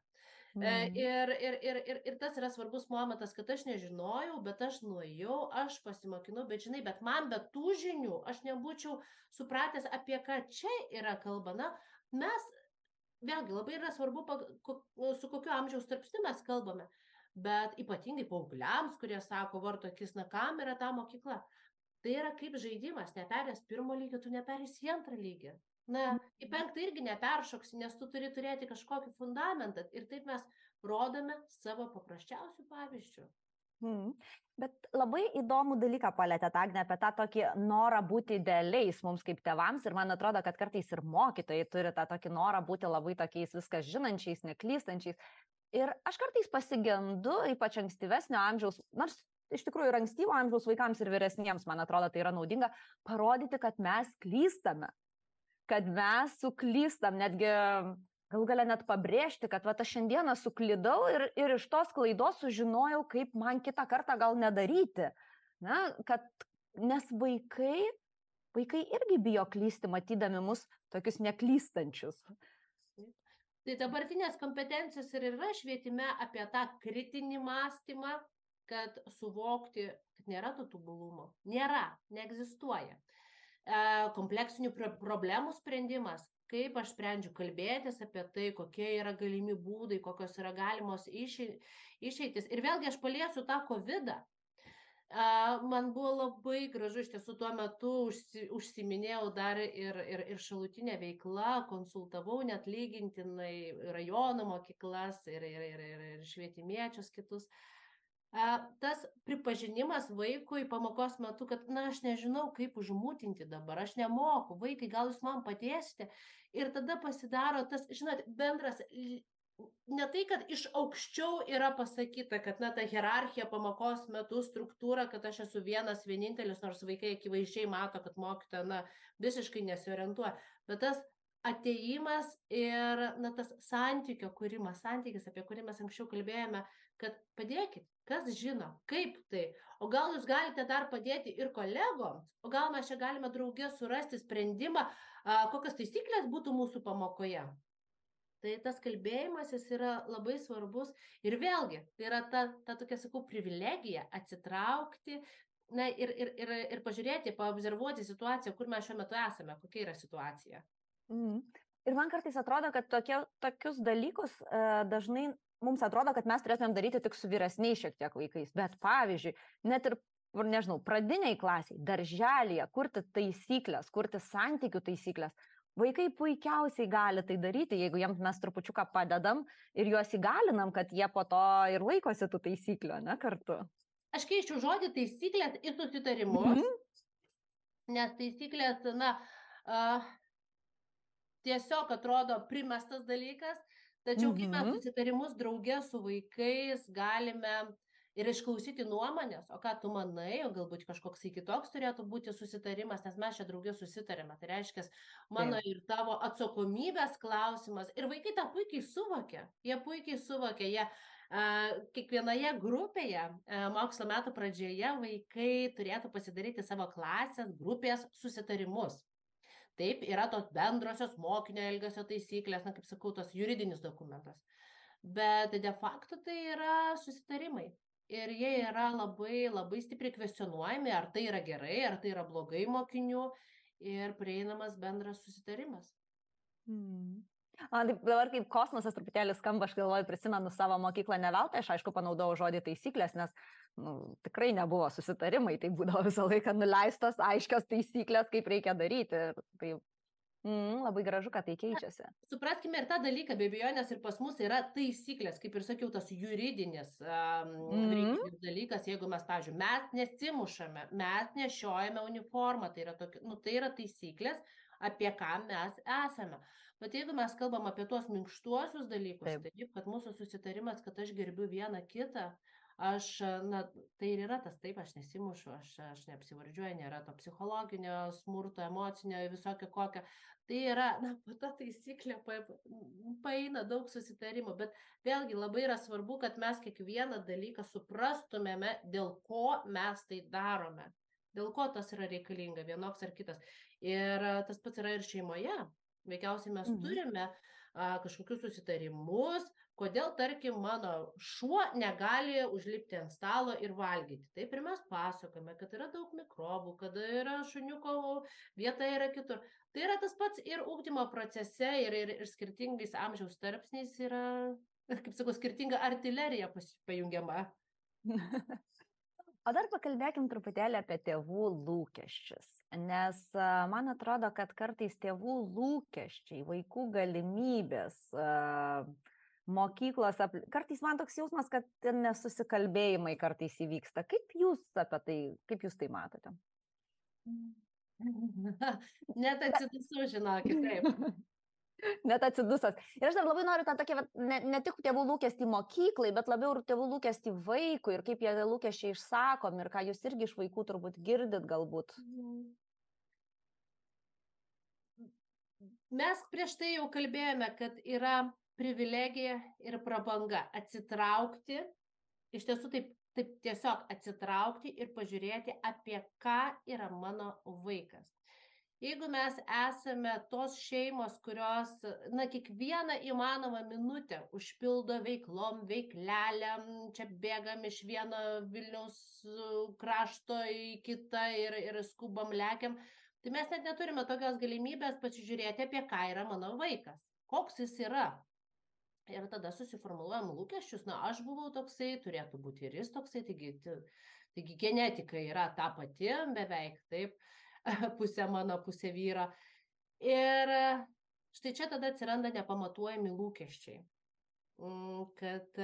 Mm. Ir, ir, ir, ir, ir tas yra svarbus momentas, kad aš nežinojau, bet aš nuėjau, aš pasimokinau, bet žinai, bet man be tų žinių aš nebūčiau supratęs, apie ką čia yra kalba. Na, mes, vėlgi, labai yra svarbu, su kokiu amžiaus tarpsniu mes kalbame, bet ypatingai paaugliams, kurie sako, varto akis, na, kam yra ta mokykla. Tai yra kaip žaidimas, neperės pirmo lygio, tu neperės į antrą lygį. Na, į penktą irgi neperšoksi, nes tu turi turėti kažkokį fundamentą. Ir taip mes rodome savo paprasčiausių pavyzdžių. Hmm. Bet labai įdomų dalyką palėtė Agne apie tą tokį norą būti idealiais mums kaip tevams ir man atrodo, kad kartais ir mokytojai turi tą tokį norą būti labai tokiais viską žinančiais, neklystančiais. Ir aš kartais pasigendu, ypač ankstyvesnio amžiaus, nors iš tikrųjų ir ankstyvo amžiaus vaikams ir vyresniems, man atrodo, tai yra naudinga, parodyti, kad mes klystame kad mes suklystam, netgi galų galę net pabrėžti, kad va, aš šiandieną suklydau ir, ir iš tos klaidos sužinojau, kaip man kitą kartą gal nedaryti. Na, kad, nes vaikai, vaikai irgi bijo klysti, matydami mus tokius neklystančius. Tai dabartinės kompetencijos ir yra švietime apie tą kritinį mąstymą, kad suvokti, kad nėra to tobulumo. Nėra, neegzistuoja. E, kompleksinių problemų sprendimas, kaip aš sprendžiu kalbėtis apie tai, kokie yra galimi būdai, kokios yra galimos išeitis. Ir vėlgi aš paliesiu tą COVID. -ą. Man buvo labai gražu, iš tiesų tuo metu užsi, užsiminėjau dar ir, ir, ir šalutinę veiklą, konsultavau net lygintinai rajono mokyklas ir, ir, ir, ir, ir švietimiečius kitus. Uh, tas pripažinimas vaikui pamokos metu, kad, na, aš nežinau, kaip užmūtinti dabar, aš nemoku, vaikai, gal jūs man padėsite. Ir tada pasidaro tas, žinot, bendras, ne tai, kad iš aukščiau yra pasakyta, kad, na, ta hierarchija pamokos metu, struktūra, kad aš esu vienas, vienintelis, nors vaikai akivaizdžiai mato, kad mokytoja, na, visiškai nesiorientuoja. Bet tas ateimas ir, na, tas santykio kūrimas, santykis, apie kurį mes anksčiau kalbėjome, kad padėkit, kas žino, kaip tai. O gal jūs galite dar padėti ir kolegoms, o gal mes čia galime draugė surasti sprendimą, kokios taisyklės būtų mūsų pamokoje. Tai tas kalbėjimas jis yra labai svarbus ir vėlgi, tai yra ta, ta tokia, sakau, privilegija atsitraukti na, ir, ir, ir, ir pažiūrėti, paobservuoti situaciją, kur mes šiuo metu esame, kokia yra situacija. Mm. Ir man kartais atrodo, kad tokie, tokius dalykus e, dažnai mums atrodo, kad mes turėtumėm daryti tik su vyresniais šiek tiek vaikais. Bet pavyzdžiui, net ir, nežinau, pradiniai klasiai, darželėje, kurti taisyklės, kurti santykių taisyklės. Vaikai puikiausiai gali tai daryti, jeigu jiems mes trupučiuką padedam ir juos įgalinam, kad jie po to ir laikosi tų taisyklių, ne kartu. Aš keičiu žodį taisyklės į susitarimus, mm -hmm. nes taisyklės, na, uh, tiesiog atrodo primestas dalykas, Tačiau kai mes mhm. susitarimus draugė su vaikais galime ir išklausyti nuomonės, o ką tu manai, o galbūt kažkoks kitoks turėtų būti susitarimas, nes mes čia draugė susitarėme. Tai reiškia, mano ir tavo atsakomybės klausimas. Ir vaikai tą puikiai suvokia. Jie puikiai suvokia. Jie, kiekvienoje grupėje mokslo metų pradžioje vaikai turėtų pasidaryti savo klasės, grupės susitarimus. Taip, yra tos bendrosios mokinio elgesio taisyklės, na, kaip sakau, tos juridinis dokumentas. Bet de facto tai yra susitarimai. Ir jie yra labai, labai stipriai kvestionuojami, ar tai yra gerai, ar tai yra blogai mokinių ir prieinamas bendras susitarimas. Hmm. Man taip dabar kaip kosmosas truputėlį skamba, aš galvoju, prisimenu savo mokyklą ne veltui, aš aišku panaudojau žodį taisyklės, nes nu, tikrai nebuvo susitarimai, tai būdavo visą laiką nuleistos aiškios taisyklės, kaip reikia daryti. Tai mm, labai gražu, kad tai keičiasi. Supraskime ir tą dalyką, be abejonės ir pas mus yra taisyklės, kaip ir sakiau, tas juridinis um, mm. dalykas, jeigu mes, pavyzdžiui, mes nesimušame, mes nešiojame uniformą, tai yra, tokia, nu, tai yra taisyklės, apie ką mes esame. Bet jeigu mes kalbam apie tuos minkštuosius dalykus, taip, taip kad mūsų susitarimas, kad aš gerbiu vieną kitą, aš, na, tai ir yra tas taip, aš nesimušu, aš, aš neapsivardžiuoju, nėra to psichologinio smurto, emocinio, visokio kokio. Tai yra, na, ta taisyklė paeina daug susitarimų, bet vėlgi labai yra svarbu, kad mes kiekvieną dalyką suprastumėme, dėl ko mes tai darome, dėl ko tas yra reikalinga, vienoks ar kitas. Ir tas pats yra ir šeimoje. Veikiausiai mes mhm. turime a, kažkokius susitarimus, kodėl, tarkim, mano šuo negali užlipti ant stalo ir valgyti. Taip ir mes pasakome, kad yra daug mikrobų, kad yra šuniuko vieta yra kitur. Tai yra tas pats ir ūkdymo procese, ir, ir, ir skirtingais amžiaus tarpsniais yra, kaip sakau, skirtinga artilerija pajungiama. O dar pakalbėkim truputėlį apie tėvų lūkesčius, nes man atrodo, kad kartais tėvų lūkesčiai, vaikų galimybės, mokyklos, kartais man toks jausmas, kad nesusikalbėjimai kartais įvyksta. Kaip jūs apie tai, kaip jūs tai matote? (laughs) Net atsidusau, žinokit, taip. (laughs) net atsidusęs. Ir aš dar labai noriu tą tokį, ne, ne tik tėvų lūkestį mokyklai, bet labiau ir tėvų lūkestį vaikui ir kaip jie lūkesčiai išsakomi ir ką jūs irgi iš vaikų turbūt girdit galbūt. Mes prieš tai jau kalbėjome, kad yra privilegija ir prabanga atsitraukti, iš tiesų taip, taip tiesiog atsitraukti ir pažiūrėti, apie ką yra mano vaikas. Jeigu mes esame tos šeimos kurios na kiekvieną įmanomą minutę užpildo veiklom veiklelėm čia bėgam iš vieno vilniaus krašto į kitą ir ir skubam lekiam tai mes net neturime tokios galimybės pasižiūrėti apie ką yra mano vaikas. Koks jis yra ir tada susiformuluojam lūkesčius na aš buvau toksai turėtų būti ir jis toksai taigi taigi genetika yra ta pati beveik taip (laughs) pusė mano, pusė vyro. Ir štai čia tada atsiranda nepamatuojami lūkesčiai. Mm, kad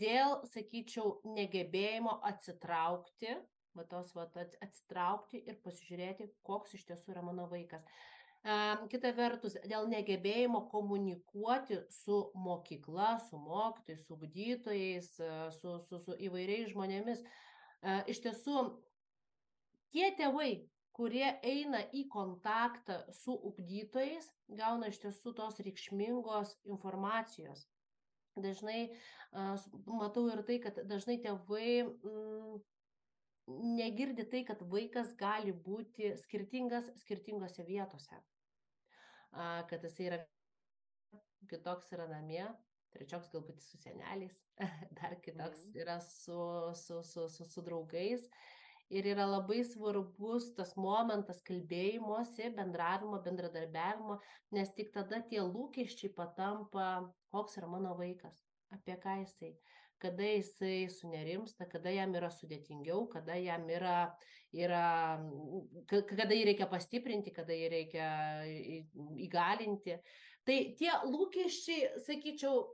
dėl, sakyčiau, negebėjimo atsitraukti, va tos va atsitraukti ir pasižiūrėti, koks iš tiesų yra mano vaikas. E, kita vertus, dėl negebėjimo komunikuoti su mokykla, su mokytojais, su gydytojais, e, su, su, su įvairiais žmonėmis. Iš tiesų, tie tėvai, kurie eina į kontaktą su ugdytojais, gauna iš tiesų tos reikšmingos informacijos. Dažnai uh, matau ir tai, kad dažnai tėvai mm, negirdi tai, kad vaikas gali būti skirtingas skirtingose vietose. Uh, kad jis yra kitoks yra namie, trečioks galbūt su seneliais, (laughs) dar kitoks mhm. yra su, su, su, su, su draugais. Uh, ir yra labai svarbus tas momentas kalbėjimosi, bendravimo, bendradarbiavimo, nes tik tada tie lūkesčiai patampa, koks yra mano vaikas, apie ką jisai, kada jisai sunerimsta, kada jam yra sudėtingiau, kada jam yra, yra kada jį reikia pastiprinti, kada jį reikia įgalinti. Tai tie lūkesčiai, sakyčiau,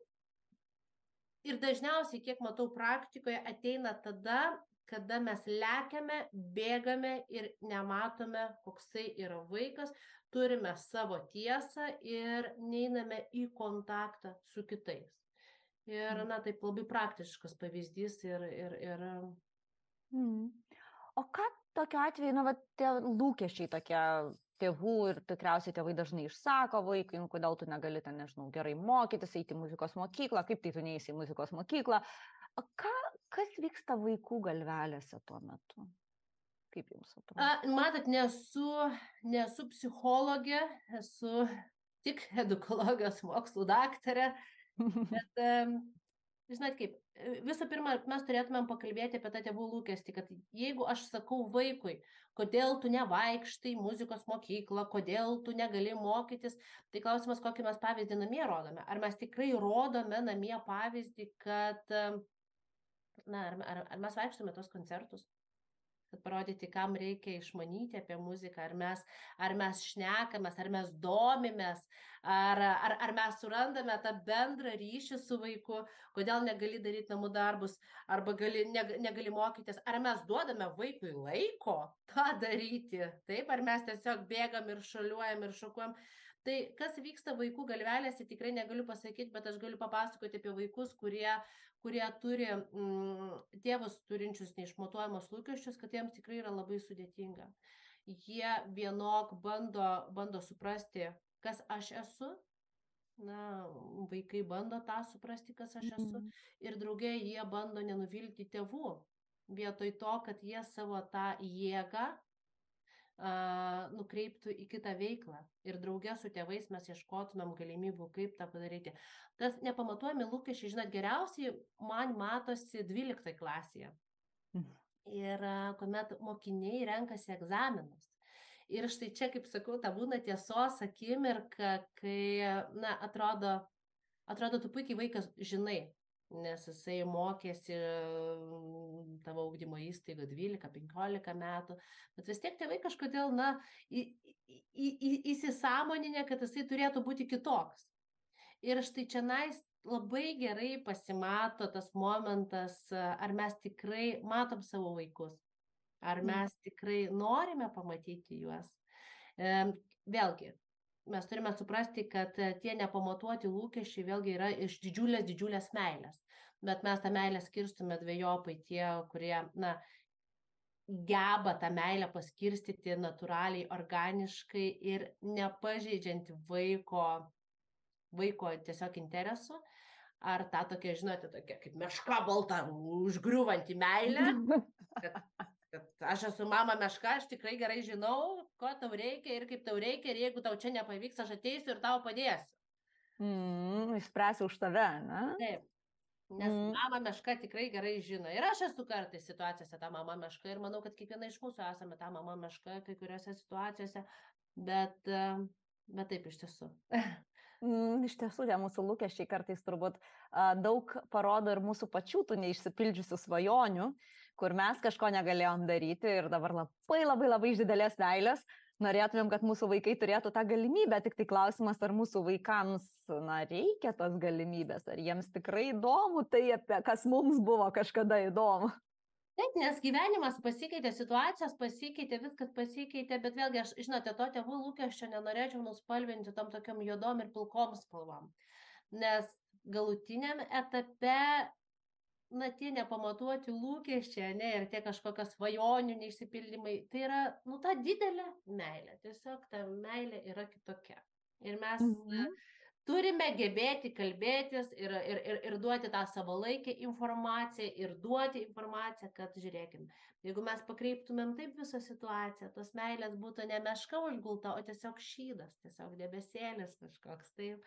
ir dažniausiai, kiek matau praktikoje, ateina tada, kada mes lekiame, bėgame ir nematome, koksai yra vaikas, turime savo tiesą ir neiname į kontaktą su kitais. Ir, na, taip labai praktiškas pavyzdys ir... ir, ir... Mm. O ką tokiu atveju, na, va, tie lūkesčiai tokie tėvų ir tikriausiai tėvai dažnai išsako vaikui, nu, kodėl tu negali ten, nežinau, gerai mokytis, eiti į muzikos mokyklą, kaip tai tu neįsi į muzikos mokyklą. O ką kas vyksta vaikų galvelėse tuo metu? Kaip jums atrodo? A, matot, nesu, nesu psichologė, esu tik edukologijos mokslų daktarė, bet, žinot kaip, visų pirma, mes turėtumėm pakalbėti apie tą tėvų lūkestį, kad jeigu aš sakau vaikui, kodėl tu nevaikštai muzikos mokyklą, kodėl tu negali mokytis, tai klausimas, kokį mes pavyzdį namie rodome. Ar mes tikrai rodome namie pavyzdį, kad na, ar, ar, ar mes vaikštome tos koncertus, parodyti, kam reikia išmanyti apie muziką, ar mes, ar mes šnekamės, ar mes domimės, ar, ar, ar mes surandame tą bendrą ryšį su vaiku, kodėl negali daryti namų darbus, arba gali, ne, negali mokytis, ar mes duodame vaikui laiko tą daryti, taip, ar mes tiesiog bėgam ir šaliuojam ir šokuojam. Tai kas vyksta vaikų galvelėse, tikrai negaliu pasakyti, bet aš galiu papasakoti apie vaikus, kurie kurie turi mm, tėvus turinčius neišmatuojamus lūkesčius, kad jiems tikrai yra labai sudėtinga. Jie vienok bando, bando suprasti, kas aš esu, na, vaikai bando tą suprasti, kas aš esu, mm. ir draugiai jie bando nenuvilti tėvų, vietoj to, kad jie savo tą jėgą nukreiptų į kitą veiklą. Ir draugė su tėvais mes ieškotumėm galimybių, kaip tą padaryti. Tas nepamatuojami lūkesčiai, žinot, geriausiai man matosi 12 klasėje. Mhm. Ir kuomet mokiniai renkasi egzaminus. Ir štai čia, kaip sakau, ta būna tiesos akimirka, kai, na, atrodo, atrodo, tu puikiai vaikas žinai, nes jisai mokėsi mm, tavo augdymo įstaigoje 12-15 metų, bet vis tiek tėvai kažkodėl, na, į, į, į, įsisamoninę, kad jisai turėtų būti kitoks. Ir štai čia nais labai gerai pasimato tas momentas, ar mes tikrai matom savo vaikus, ar mm. mes tikrai norime pamatyti juos. Vėlgi, mes turime suprasti, kad e, tie nepamatuoti lūkesčiai vėlgi yra iš didžiulės, didžiulės meilės. Bet mes tą meilę skirstume dviejopai tie, kurie, na, geba tą meilę paskirstyti natūraliai, organiškai ir nepažeidžiant vaiko, vaiko tiesiog interesų. Ar tą tokia, žinote, tokia kaip meška balta, užgriuvanti meilę, (laughs) kad kad aš esu mama meška, aš tikrai gerai žinau, ko tau reikia ir kaip tau reikia, ir jeigu tau čia nepavyks, aš ateisiu ir tau padėsiu. Mm, išspręsiu už tave, ne? Taip. Nes mm. mama meška tikrai gerai žino. Ir aš esu kartais situacijose ta mama meška ir manau, kad kiekviena iš mūsų esame ta mama meška kai kuriuose situacijose, bet, bet taip iš tiesų. (laughs) Mm, iš tiesų, tie mūsų lūkesčiai kartais turbūt daug parodo ir mūsų pačių tų neišsipildžiusių svajonių, kur mes kažko negalėjom daryti ir dabar labai labai labai iš didelės meilės norėtumėm, kad mūsų vaikai turėtų tą galimybę, tik tai klausimas, ar mūsų vaikams na, reikia tos galimybės, ar jiems tikrai įdomu tai, apie kas mums buvo kažkada įdomu. Taip, nes gyvenimas pasikeitė, situacijos pasikeitė, viskas pasikeitė, bet vėlgi aš, žinote, to tėvų lūkesčio nenorėčiau nuspalvinti tom tokiam juodom ir pilkom spalvom. Nes galutiniam etape na tie nepamatuoti lūkesčiai, ne, ir tie kažkokios svajonių neišsipildymai, tai yra, nu, ta didelė meilė, tiesiog ta meilė yra kitokia. Ir mes mhm. turime gebėti kalbėtis ir, ir, ir, ir duoti tą savalaikę informaciją ir duoti informaciją, kad žiūrėkim, jeigu mes pakreiptumėm taip visą situaciją, tos meilės būtų ne meška užgulta, o tiesiog šydas, tiesiog debesėlis kažkoks. Taip,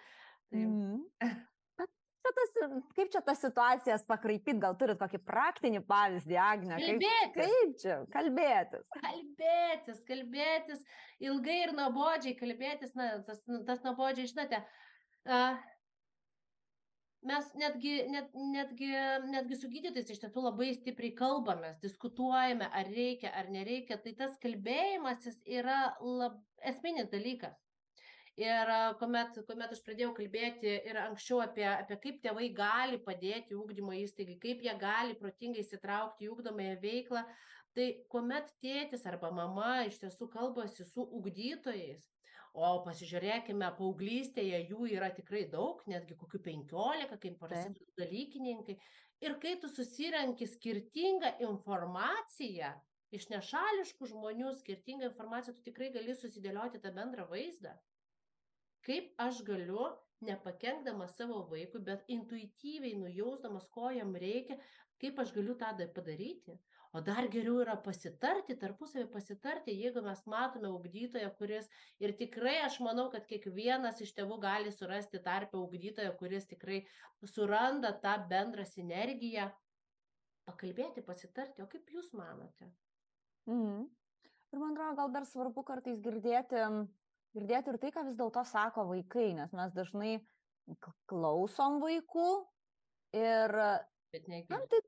taip. Mhm. Čia tas, kaip čia tas situacijas pakraipyti, gal turit kokį praktinį pavyzdį, Agne? Kalbėtis. Kaip, kaip čia? Kalbėtis. Kalbėtis, kalbėtis, ilgai ir nuobodžiai kalbėtis, na, tas, tas nuobodžiai, žinote, uh, mes netgi, net, netgi, netgi su gydytais iš tiesų labai stipriai kalbamės, diskutuojame, ar reikia, ar nereikia, tai tas kalbėjimas yra lab, esminis dalykas. Ir kuomet, kuomet aš pradėjau kalbėti ir anksčiau apie, apie kaip tėvai gali padėti ūkdymo įstaigai, kaip jie gali protingai įsitraukti į ūkdomąją veiklą, tai kuomet tėtis arba mama iš tiesų kalbasi su ūkdytojais, o pasižiūrėkime, paauglystėje jų yra tikrai daug, netgi kokių penkiolika, kaip prasideda dalykininkai. Ir kai tu susirenki skirtingą informaciją, iš nešališkų žmonių skirtingą informaciją, tu tikrai gali susidėlioti tą bendrą vaizdą kaip aš galiu nepakenkdamas savo vaikui, bet intuityviai nujausdamas, ko jam reikia, kaip aš galiu tą padaryti. O dar geriau yra pasitarti, tarpusavį pasitarti, jeigu mes matome ugdytoją, kuris ir tikrai aš manau, kad kiekvienas iš tėvų gali surasti tarpę ugdytoją, kuris tikrai suranda tą bendrą sinergiją, pakalbėti, pasitarti, o kaip jūs manote? Mhm. Ir man atrodo, gal dar svarbu kartais girdėti girdėti ir tai, ką vis dėlto sako vaikai, nes mes dažnai klausom vaikų ir tam, tik,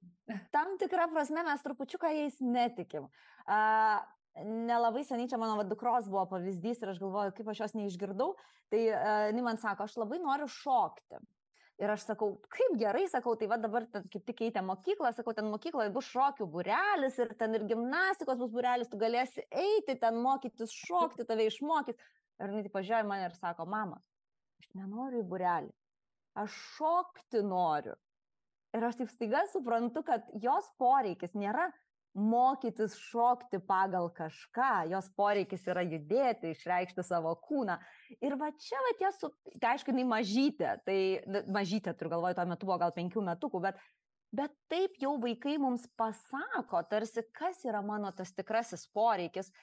tam tikrą prasme mes trupučiuką jais netikim. Uh, nelabai seniai čia mano va, dukros buvo pavyzdys ir aš galvoju, kaip aš jos neišgirdau, tai uh, jinai man sako, aš labai noriu šokti. Ir aš sakau, kaip gerai, sakau, tai va dabar kaip tik keitė mokyklą, sakau, ten mokykloje bus šokių burelis ir ten ir gimnastikos bus burelis, tu galėsi eiti ten mokytis šokti, tave išmokyti. Ir jinai pažiūrėjo mane ir sako, mama, aš nenoriu į burelį, aš šokti noriu. Ir aš taip staiga suprantu, kad jos poreikis nėra mokytis šokti pagal kažką, jos poreikis yra judėti, išreikšti savo kūną. Ir va čia, va ties, tai aišku, jinai mažytė, tai mažytė, turiu galvoje, tuo metu buvo gal penkių metukų, bet, bet taip jau vaikai mums pasako, tarsi kas yra mano tas tikrasis poreikis,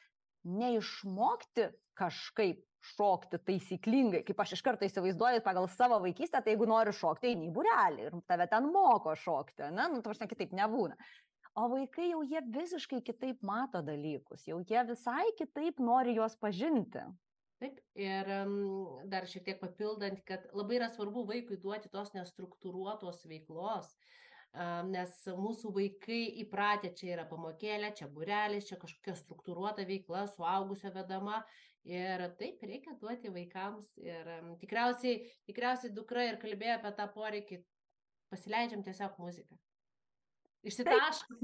neišmokti kažkaip šokti taisyklingai, kaip aš iš karto įsivaizduoju pagal savo vaikystę, tai jeigu nori šokti, eini į burelį ir tave ten moko šokti, ne, nu, tavas kitaip nebūna. O vaikai jau jie visiškai kitaip mato dalykus, jau jie visai kitaip nori juos pažinti. Taip, ir dar šiek tiek papildant, kad labai yra svarbu vaikui duoti tos nestruktūruotos veiklos, nes mūsų vaikai įpratę čia yra pamokėlė, čia burelis, čia kažkokia struktūruota veikla, suaugusio vedama. Ir taip reikia duoti vaikams. Ir um, tikriausiai, tikriausiai dukra ir kalbėjo apie tą poreikį, pasileidžiam tiesiog muziką. Išsitaškom.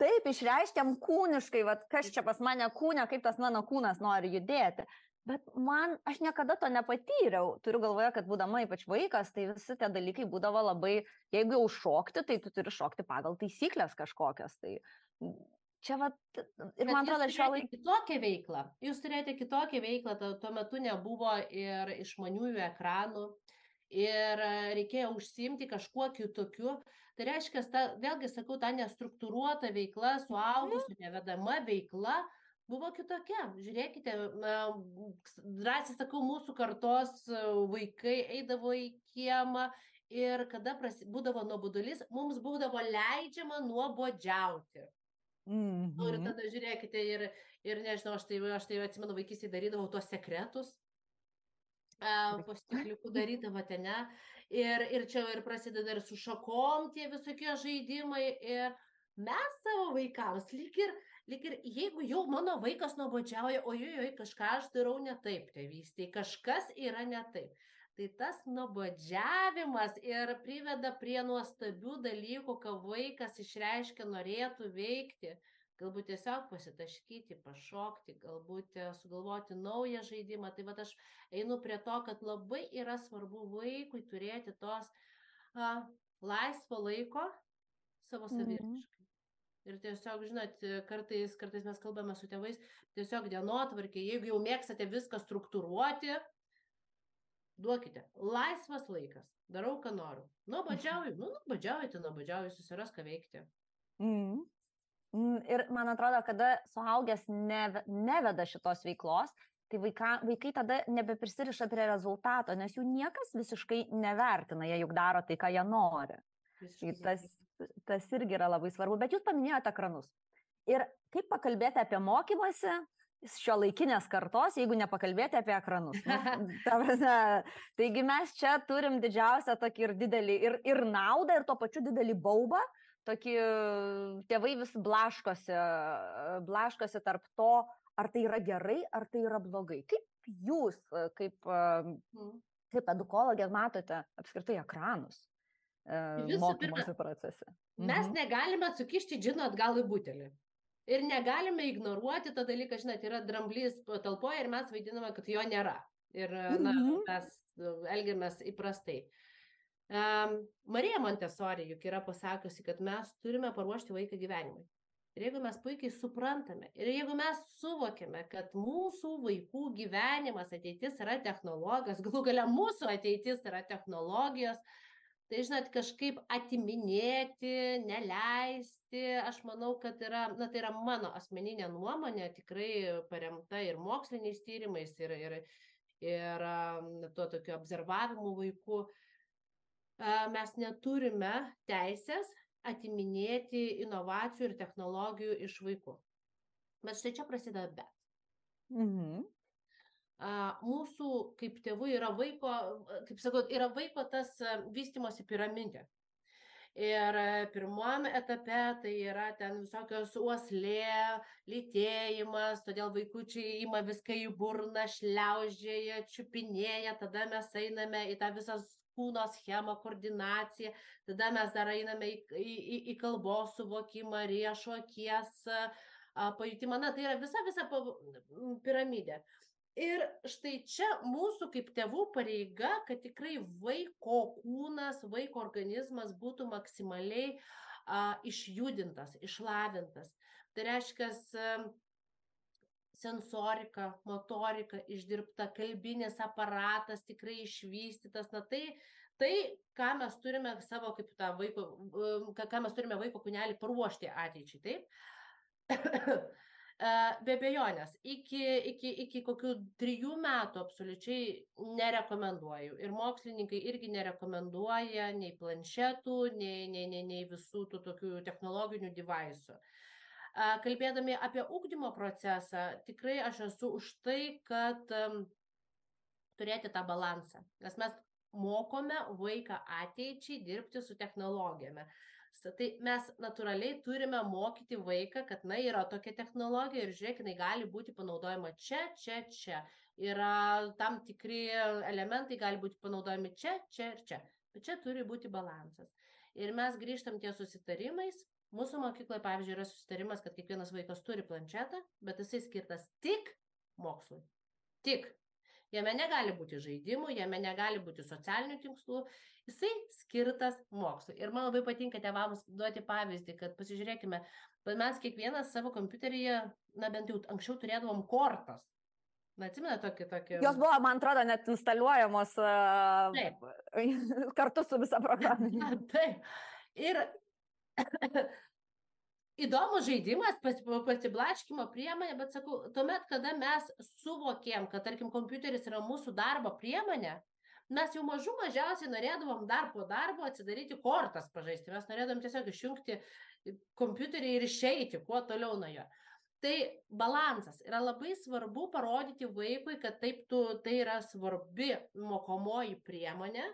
Taip, išreiškiam kūniškai, vat, kas čia pas mane kūne, kaip tas mano kūnas nori judėti. Bet man, aš niekada to nepatyriau. Turiu galvoje, kad būdama ypač vaikas, tai visi tie dalykai būdavo labai, jeigu jau šokti, tai tu turi šokti pagal taisyklės kažkokias. Tai čia vat, ir man atrodo, šio laikų. Kitokią veiklą. Jūs turėjote kitokią veiklą, tuo, metu nebuvo ir išmaniųjų ekranų, ir reikėjo užsimti kažkuo kitokiu. Tai reiškia, ta, vėlgi sakau, ta nestruktūruota veikla, suaugusių nevedama veikla buvo kitokia. Žiūrėkite, drąsiai sakau, mūsų kartos vaikai eidavo į kiemą ir kada prasi, būdavo nuobodulys, mums būdavo leidžiama nuobodžiauti. Mm -hmm. Ir tada žiūrėkite, ir, ir nežinau, aš tai, aš tai atsimenu, vaikystėje darydavau tuos sekretus, po stikliukų darydavote, ne? Ir, ir čia ir prasideda ir su šakom tie visokie žaidimai. Ir mes savo vaikams, lyg ir, lyg ir jeigu jau mano vaikas nuobodžiauja, ojoj, kažką aš darau ne taip, tėvystėje, kažkas yra ne taip. Tai tas nuobodžiavimas ir priveda prie nuostabių dalykų, ką vaikas išreiškia norėtų veikti galbūt tiesiog pasitaškyti, pašokti, galbūt e, sugalvoti naują žaidimą. Tai va aš einu prie to, kad labai yra svarbu vaikui turėti tos a, laisvo laiko savo mhm. saviraiškai. Mm. Ir tiesiog, žinot, kartais, kartais mes kalbame su tėvais, tiesiog dienotvarkė, jeigu jau mėgstate viską struktūruoti, duokite. Laisvas laikas, darau, ką noriu. Nuobodžiauju, nu, nuobodžiauju, tai nuobodžiauju, susiras ką veikti. Mm. Ir man atrodo, kada suaugęs neve, neveda šitos veiklos, tai vaika, vaikai tada nebeprisiriša prie rezultato, nes jų niekas visiškai nevertina, jie juk daro tai, ką jie nori. Tai tas, tas irgi yra labai svarbu, bet jūs paminėjote ekranus. Ir kaip pakalbėti apie mokymasi šio laikinės kartos, jeigu nepakalbėti apie ekranus. Nu, prasme, taigi mes čia turim didžiausią tokį ir didelį ir, ir naudą, ir tuo pačiu didelį baubą, tokį tėvai vis blaškosi, blaškosi tarp to, ar tai yra gerai, ar tai yra blogai. Kaip jūs, kaip, mm. kaip edukologė, matote apskritai ekranus Visų mokymosi procese? Mes mhm. negalime sukišti džino atgal į butelį. Ir negalime ignoruoti tą dalyką, žinot, yra dramblys patalpoje ir mes vaidiname, kad jo nėra. Ir na, mhm. mes elgiamės įprastai. Uh, Um, Marija Montesori juk yra pasakusi, kad mes turime paruošti vaiką gyvenimui. Ir jeigu mes puikiai suprantame, ir jeigu mes suvokiame, kad mūsų vaikų gyvenimas ateitis yra technologijos, galų galia mūsų ateitis yra technologijos, tai žinot, kažkaip atiminėti, neleisti, aš manau, kad yra, na tai yra mano asmeninė nuomonė, tikrai paremta ir moksliniais tyrimais, ir, ir, ir tuo tokiu observavimu vaikų. Mes neturime teisės atiminėti inovacijų ir technologijų iš vaikų. Bet štai čia prasideda bet. Mhm. Mūsų kaip tėvų yra vaiko, kaip sakau, yra vaiko tas vystimosi piramidė. Ir pirmam etape tai yra ten visokios uoslė, lytėjimas, todėl vaikučiai ima viską į burną, šliaužėja, čiupinėja, tada mes einame į tą visą kūno schemą, koordinaciją, tada mes dar einame į, į, į kalbos suvokimą, riešo akies pajutimą, na tai yra visa, visa piramidė. Ir štai čia mūsų kaip tėvų pareiga, kad tikrai vaiko kūnas, vaiko organizmas būtų maksimaliai a, išjudintas, išlavintas. Tai reiškia, sensorika, motorika išdirbta, kalbinis aparatas tikrai išvystytas. Na tai, tai ką mes turime savo kaip tą vaiko, ką mes turime vaiko kūnelį paruošti ateičiai, taip? (coughs) Be abejonės, iki, iki, iki kokių trijų metų absoliučiai nerekomenduoju. Ir mokslininkai irgi nerekomenduoja nei planšetų, nei, nei, nei, nei visų tų tokių technologinių devaisų. Kalbėdami apie ūkdymo procesą, tikrai aš esu už tai, kad turėti tą balansą, nes mes mokome vaiką ateičiai dirbti su technologijomis. Tai mes natūraliai turime mokyti vaiką, kad na yra tokia technologija ir žiūrėk, jinai gali būti panaudojama čia, čia, čia. Yra tam tikri elementai gali būti panaudojami čia, čia ir čia. Bet čia turi būti balansas. Ir mes grįžtam ties susitarimais. Mūsų mokykloje, pavyzdžiui, yra susitarimas, kad kiekvienas vaikas turi planšetą, bet jisai skirtas tik mokslui. Tik. Jame negali būti žaidimų, jame negali būti socialinių tikslų, jisai skirtas mokslui. Ir man labai patinka tėvams duoti pavyzdį, kad pasižiūrėkime, mes kiekvienas savo kompiuteryje, na bent jau anksčiau turėdavom kortas. Na, atsimena tokį, tokį. Jos buvo, man atrodo, net instaliuojamos uh, Taip. (laughs) kartu su visa programa. (laughs) Taip. Ir įdomus žaidimas, pasiblaškimo priemonė, bet sakau, tuomet, kada mes suvokėm, kad, tarkim, kompiuteris yra mūsų darbo priemonė, mes jau mažų mažiausiai norėdavom dar po darbo atsidaryti kortas pažaisti, mes norėdavom tiesiog išjungti kompiuterį ir išeiti, kuo toliau nuo jo. Tai balansas yra labai svarbu parodyti vaikui, kad taip tu, tai yra svarbi mokomoji priemonė,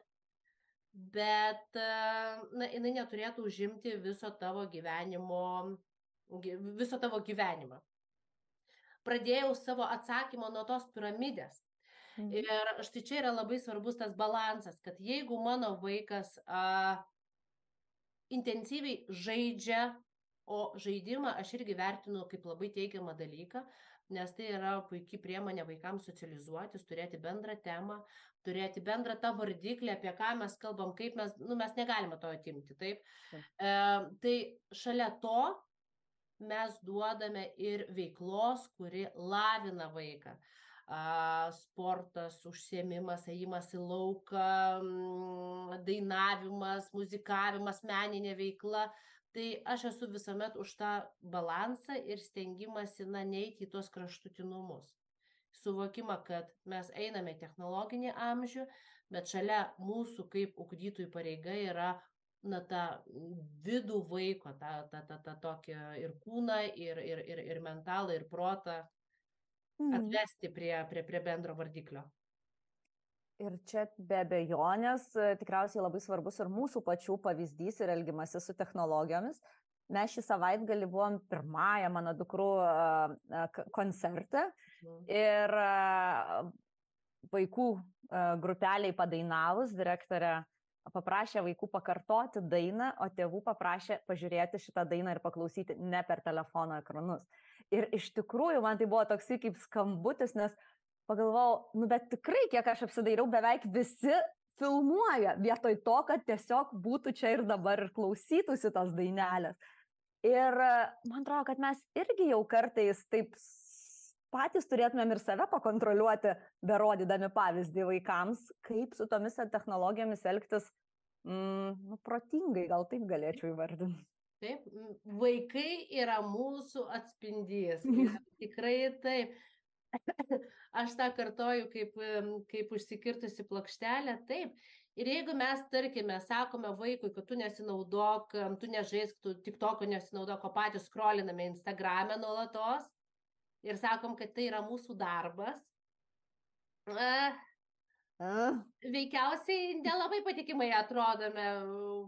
bet na, jinai neturėtų užimti viso tavo gyvenimo, viso tavo gyvenimą. Pradėjau savo atsakymą nuo tos piramidės. Mhm. Ir štai čia yra labai svarbus tas balansas, kad jeigu mano vaikas a, intensyviai žaidžia, o žaidimą aš irgi vertinu kaip labai teigiamą dalyką, nes tai yra puikiai priemonė vaikams socializuotis, turėti bendrą temą, turėti bendrą tą vardiklį, apie ką mes kalbam, kaip mes, nu, mes negalime to atimti, taip. E, tai šalia to mes duodame ir veiklos, kuri lavina vaiką. Sportas, užsiemimas, ėjimas į lauką, dainavimas, muzikavimas, meninė veikla. Tai aš esu visuomet už tą balansą ir stengimąsi, na, neiti į tuos kraštutinumus suvokimą, kad mes einame technologinį amžių, bet šalia mūsų kaip ugdytojų pareiga yra na, tą vidų vaiko, tą, tą, tą, tą tokį ir kūną, ir, ir, ir, ir mentalą, ir protą. Atvesti prie, prie, prie bendro vardiklio. Ir čia be abejonės tikriausiai labai svarbus ir mūsų pačių pavyzdys ir elgimasis su technologijomis, mes šį savaitgalį buvom pirmąją mano dukrų koncerte mhm. ir vaikų grupeliai padainavus direktorė paprašė vaikų pakartoti dainą, o tėvų paprašė pažiūrėti šitą dainą ir paklausyti ne per telefono ekranus. Ir iš tikrųjų man tai buvo toksai kaip skambutis, nes pagalvojau, nu bet tikrai, kiek aš apsidairiau, beveik visi filmuoja vietoj to, kad tiesiog būtų čia ir dabar ir klausytųsi tos dainelės. Ir man atrodo, kad mes irgi jau kartais taip patys turėtumėm ir save pakontroliuoti, berodydami pavyzdį vaikams, kaip su tomis technologijomis elgtis mm, nu, protingai, gal taip galėčiau įvardinti. Taip, vaikai yra mūsų atspindys. (laughs) Tikrai taip. (coughs) Aš tą kartoju kaip, kaip užsikirtusi plokštelė. Taip, Ir jeigu mes, tarkime, sakome vaikui, kad tu nesinaudok, tu nežaisk, tu tik toko nesinaudok, o patys skroliname Instagram'e nuolatos ir sakom, kad tai yra mūsų darbas, uh. Veikiausiai nelabai patikimai atrodome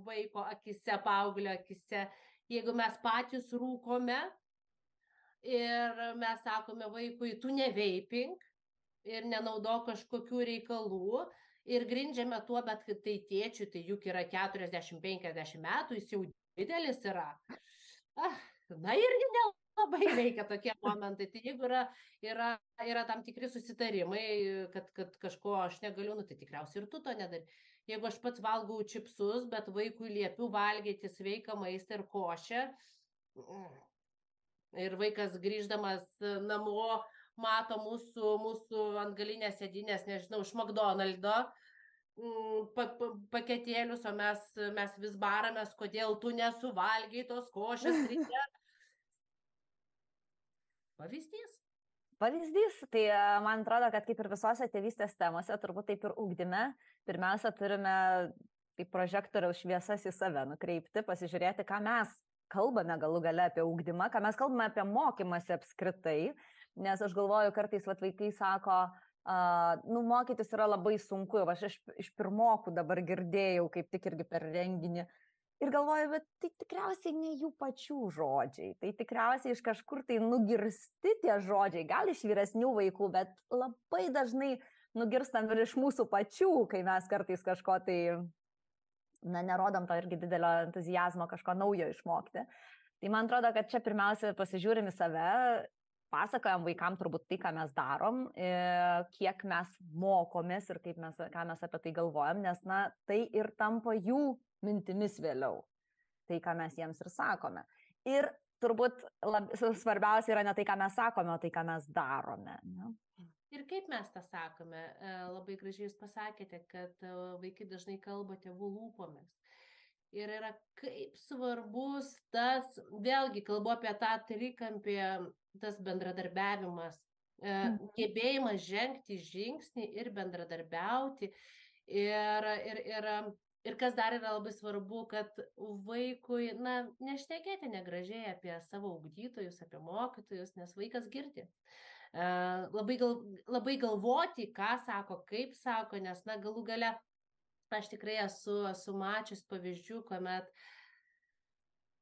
vaiko akise, paauglio akise, jeigu mes patys rūkome ir mes sakome vaikui, tu neveipink ir nenaudok kažkokių reikalų, ir grindžiame tuo, bet tai tėčiui, tai juk yra 40-50 metų, jis jau didelis yra. Ah, na irgi nelabai veikia tokie momentai. Tai jeigu yra, yra, yra tam tikri susitarimai, kad, kad kažko aš negaliu, nu, tai tikriausiai ir tu to nedari. Jeigu aš pats valgau čipsus, bet vaikui liepiu valgyti sveiką maistą ir košę, ir vaikas grįždamas namo mato mūsų, mūsų ant galinės sėdinės, nežinau, iš McDonald'o mm, pa, pa, paketėlius, o mes, mes vis baramės, kodėl tu nesuvalgiai tos košės (laughs) ryte. Pavyzdys. Pavyzdys, tai e, man atrodo, kad kaip ir visose tėvystės temose, turbūt taip ir ugdyme, pirmiausia turime kaip prožektoriaus šviesas į save nukreipti, pasižiūrėti, ką mes kalbame galų gale apie ūkdymą, ką mes kalbame apie mokymąsi apskritai, nes aš galvoju, kartais vat, vaikai sako, Uh, nu, mokytis yra labai sunku, aš iš, iš pirmokų dabar girdėjau, kaip tik irgi per renginį, Ir galvoju, bet tai tikriausiai ne jų pačių žodžiai, tai tikriausiai iš kažkur tai nugirsti tie žodžiai, gal iš vyresnių vaikų, bet labai dažnai nugirstam ir iš mūsų pačių, kai mes kartais kažko tai, na, nerodom to irgi didelio entuzijazmo kažko naujo išmokti. Tai man atrodo, kad čia pirmiausia pasižiūrim į save, pasakojam vaikam turbūt tai, ką mes darom, e, kiek mes mokomės ir kaip mes, ką mes apie tai galvojam, nes, na, tai ir tampa jų mintimis vėliau. Tai, ką mes jiems ir sakome. Ir turbūt lab, svarbiausia yra ne tai, ką mes sakome, o tai, ką mes darome. Ne? Ir kaip mes tą sakome, e, labai gražiai jūs pasakėte, kad e, vaikai dažnai kalba tėvų lūpomis. Ir yra kaip svarbus tas, vėlgi kalbu apie tą trikampį, tas bendradarbiavimas, e, mhm. gebėjimas žengti žingsnį ir bendradarbiauti. Ir, ir, ir Ir kas dar yra labai svarbu, kad vaikui, na, nešnekėti negražiai apie savo ugdytojus, apie mokytojus, nes vaikas girdi. Uh, labai, gal, labai galvoti, ką sako, kaip sako, nes, na, galų gale aš tikrai esu, esu mačius pavyzdžių, kuomet,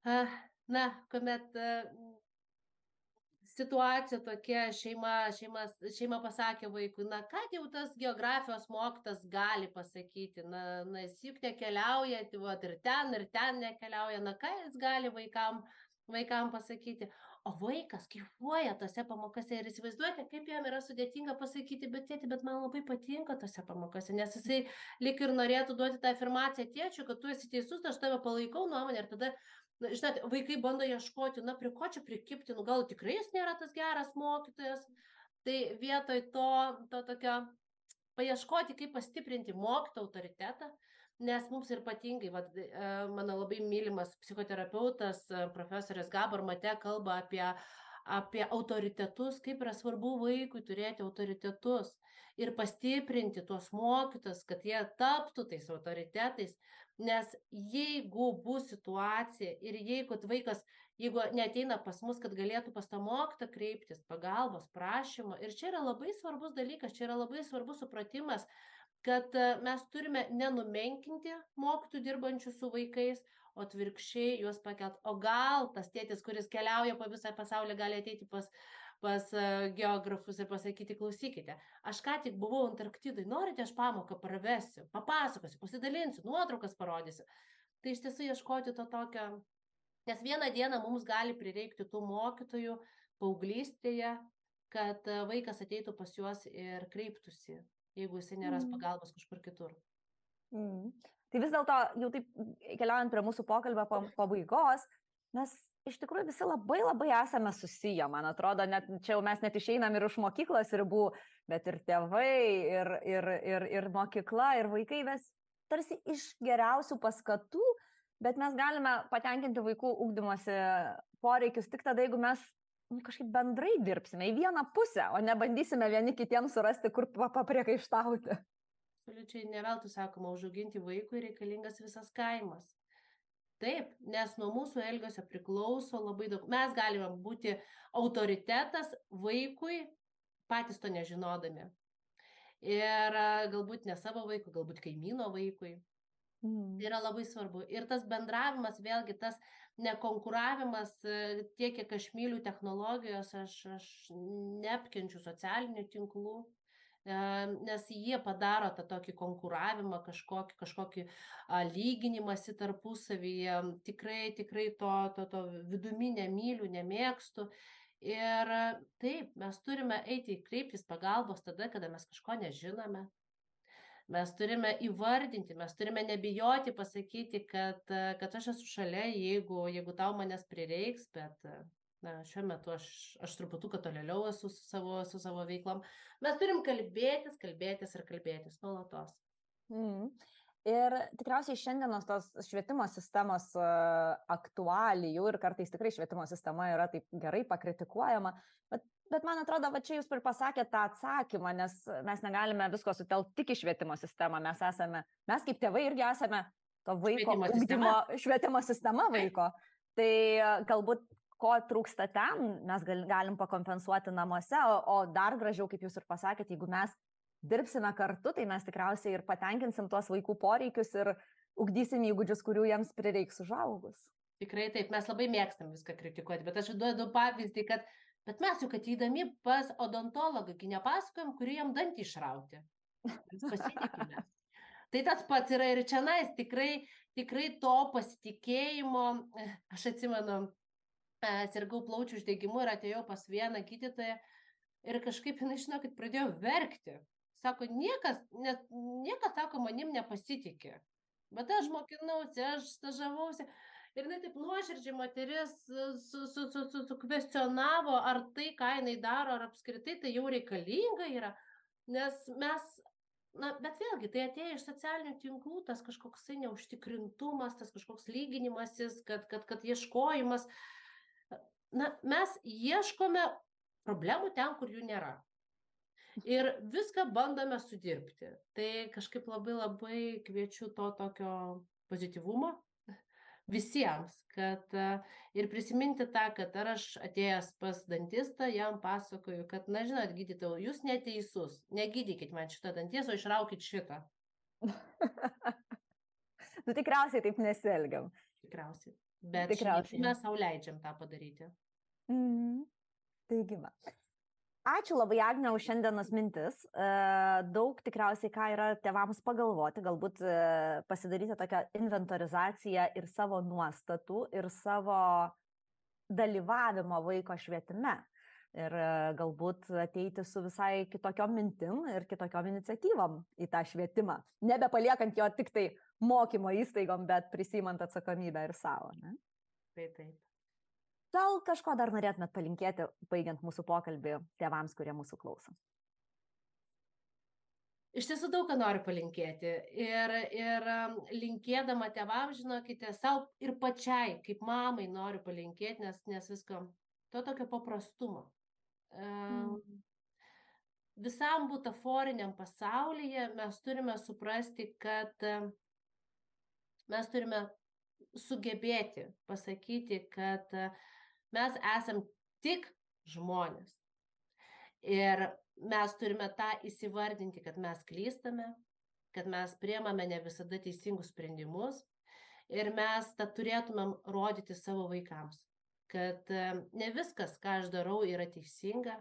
uh, na, kuomet uh, situacija tokia, šeima, šeimas, šeima pasakė vaikui, na ką jau tas geografijos mokytas gali pasakyti, na, na jis juk nekeliauja, tai va, ir ten, ir ten nekeliauja, na ką jis gali vaikam, vaikam pasakyti. O vaikas kaifuoja tose pamokose ir įsivaizduojate, kaip jam yra sudėtinga pasakyti, bet tėti, bet man labai patinka tose pamokose, nes jisai lik ir norėtų duoti tą afirmaciją tėčiui, kad tu esi teisus, aš tave palaikau nuomonę ir tada na žinot vaikai bando ieškoti na prie ko čia prikibti nu gal tikrai jis nėra tas geras mokytojas. Tai vietoj to to tokio paieškoti kaip pastiprinti mokytojo autoritetą nes mums ir ypatingai vat e, mano labai mylimas psichoterapeutas e, profesorius gabor mate kalba apie apie autoritetus kaip yra svarbu vaikui turėti autoritetus ir pastiprinti tuos mokytojus kad jie taptų tais autoritetais nes jeigu bus situacija ir jeigu vaikas jeigu neateina pas mus kad galėtų pas tą mokytoją kreiptis pagalbos prašymo ir čia yra labai svarbus dalykas čia yra labai svarbus supratimas kad e, mes turime nenumenkinti mokytojų dirbančių su vaikais o atvirkščiai juos pakelt o gal tas tėtis kuris keliauja po visą pasaulį gali ateiti pas pas e, geografus ir pasakyti, klausykite, aš ką tik buvau Antarktidai, norite aš pamoką pravesiu, papasakosiu, pasidalinsiu, nuotraukas parodysiu. Tai iš tiesų ieškoti to tokio, nes vieną dieną mums gali prireikti tų mokytojų paauglystėje, kad e, vaikas ateitų pas juos ir kreiptųsi, jeigu jisai neras mm. pagalbos kažkur kitur. Mm. Tai vis dėlto, jau taip keliaujant prie mūsų pokalbio pabaigos, mes iš tikrųjų visi labai labai esame susiję, man atrodo, net čia jau mes net išeinam ir už mokyklos ribų, bet ir tėvai, ir, ir, ir, ir mokykla, ir vaikai mes tarsi iš geriausių paskatų, bet mes galime patenkinti vaikų ūkdymosi poreikius tik tada, jeigu mes nu, kažkaip bendrai dirbsime į vieną pusę, o ne bandysime vieni kitiems surasti, kur papriekaištauti. Absoliučiai neveltui sakoma, užauginti vaikui reikalingas visas kaimas. Taip, nes nuo mūsų elgesio priklauso labai daug. Mes galime būti autoritetas vaikui, patys to nežinodami. Ir galbūt ne savo vaikui, galbūt kaimyno vaikui. Mm. Tai yra labai svarbu. Ir tas bendravimas, vėlgi tas nekonkuravimas, e, tiek kiek aš myliu technologijos, aš, aš neapkenčiu socialinių tinklų, nes jie padaro tą tokį konkuravimą, kažkokį, kažkokį lyginimąsi tarpusavyje. Tikrai, tikrai to, to, to vidumi nemyliu, nemėgstu. Ir taip, mes turime eiti kreiptis pagalbos tada, kada mes kažko nežinome. Mes turime įvardinti, mes turime nebijoti pasakyti, kad, kad aš esu šalia, jeigu, jeigu tau manęs prireiks, bet na šiuo metu aš aš truputuką tolėliau esu su savo su savo veiklom mes turim kalbėtis kalbėtis ir kalbėtis nuolatos mm. Ir tikriausiai šiandienos tos švietimo sistemos aktualijų ir kartais tikrai švietimo sistema yra taip gerai pakritikuojama, bet, bet man atrodo, va čia jūs ir pasakėte tą atsakymą, nes mes negalime visko sutelkti tik į švietimo sistemą, mes esame, mes kaip tėvai irgi esame to vaiko švietimo ugdymo, sistema. švietimo sistema vaiko. (laughs) Tai galbūt ko trūksta ten, mes gal, galim pakompensuoti namuose, o, o dar gražiau, kaip jūs ir pasakėte, jeigu mes dirbsime kartu, tai mes tikriausiai ir patenkinsim tuos vaikų poreikius ir ugdysim įgūdžius, kurių jiems prireiks užaugus. Tikrai taip, mes labai mėgstam viską kritikuoti, bet aš duodu pavyzdį, kad bet mes juk ateidami pas odontologą, kai nepasakojom, kurį jam dantį išrauti. Pasitikime. Tai tas pats yra ir čia nais, tikrai, tikrai to pasitikėjimo, aš atsimenu, sirgau plaučių uždegimu ir atėjau pas vieną gydytoją ir kažkaip jinai, žinokit, pradėjo verkti. Sako, niekas, net, niekas, sako, manim nepasitikė. Bet aš mokinausi, aš stažavausi. Ir jinai taip nuoširdžiai moteris sukvestionavo, su, su, su, ar tai, ką jinai daro, ar apskritai tai jau reikalinga yra. Nes mes, na, bet vėlgi, tai atėjo iš socialinių tinklų, tas kažkoksai neužtikrintumas, tas kažkoks lyginimasis, kad, kad, kad ieškojimas. Uh, na, mes ieškome problemų ten, kur jų nėra. Ir viską bandome sudirbti. Tai kažkaip labai labai kviečiu to tokio pozityvumo visiems, kad ir prisiminti tą, kad ar aš atėjęs pas dantistą, jam pasakoju, kad, na žinot, gydytojau, jūs neteisus, negydykit man šitą danties, o išraukit šitą. (laughs) nu tikriausiai taip nesielgiam. Tikriausiai. Bet Tikriausiai. mes sau leidžiam tą padaryti. Mm. Taigi, va. Ačiū labai, Agne, už šiandienos mintis. E, daug tikriausiai, ką yra tevams pagalvoti, galbūt e, pasidaryti tokią inventorizaciją ir savo nuostatų, ir savo dalyvavimo vaiko švietime. Ir e, galbūt ateiti su visai kitokiom mintim ir kitokiom iniciatyvom į tą švietimą. Nebepaliekant jo tik tai mokymo įstaigom, bet prisimant atsakomybę ir savo. Ne? Taip, taip. Gal kažko dar norėtumėt palinkėti, baigiant mūsų pokalbį tėvams, kurie mūsų klauso? Iš tiesų daug ką noriu palinkėti. Ir, ir linkėdama tėvams, žinokite, savo ir pačiai, kaip mamai noriu palinkėti, nes, nes visko, to tokio paprastumo. Mm visam butaforiniam pasaulyje mes turime suprasti, kad mes turime sugebėti pasakyti, kad mes esam tik žmonės. Ir mes turime tą įsivardinti, kad mes klystame, kad mes priemame ne visada teisingus sprendimus ir mes tą turėtumėm rodyti savo vaikams, kad ne viskas, ką aš darau, yra teisinga,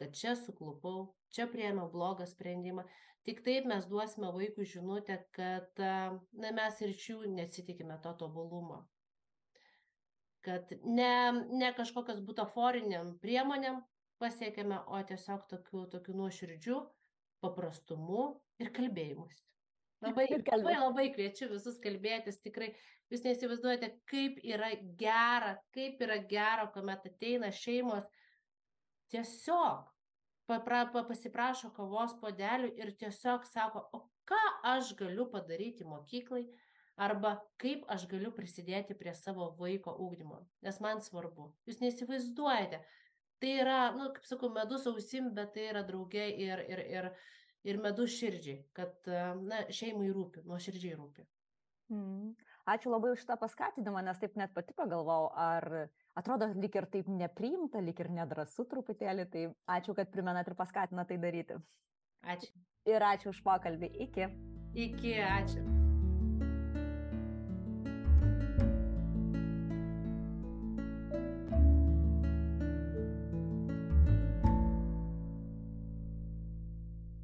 kad čia suklupau, čia priemiau blogą sprendimą, Tik taip mes duosime vaikui žinutę, kad na, mes ir šių nesitikime to tobulumo. Kad ne, ne kažkokios butaforiniam priemonėm pasiekėme, o tiesiog tokiu, tokiu nuoširdžiu paprastumu ir kalbėjimus. Labai, (laughs) labai, labai kviečiu visus kalbėtis, tikrai. Jūs neįsivaizduojate, kaip yra gera, kaip yra gera, kuomet ateina šeimos. Tiesiog papra, pasiprašo kavos podelių ir tiesiog sako, o ką aš galiu padaryti mokyklai? Arba kaip aš galiu prisidėti prie savo vaiko ūkdymo, nes man svarbu. Jūs neįsivaizduojate. Tai yra, na, nu, kaip sakau, medus ausim, bet tai yra draugė ir, ir, ir, ir medus širdžiai, kad na, šeimai rūpi, nuo širdžiai rūpi. Mm. Ačiū labai už šitą paskatinimą, nes taip net pati pagalvojau, ar atrodo lyg ir taip nepriimta, lyg ir nedrasu truputėlį, tai ačiū, kad primenat ir paskatinat tai daryti. Ačiū. Ir ačiū už pokalbį. Iki. Iki, ačiū.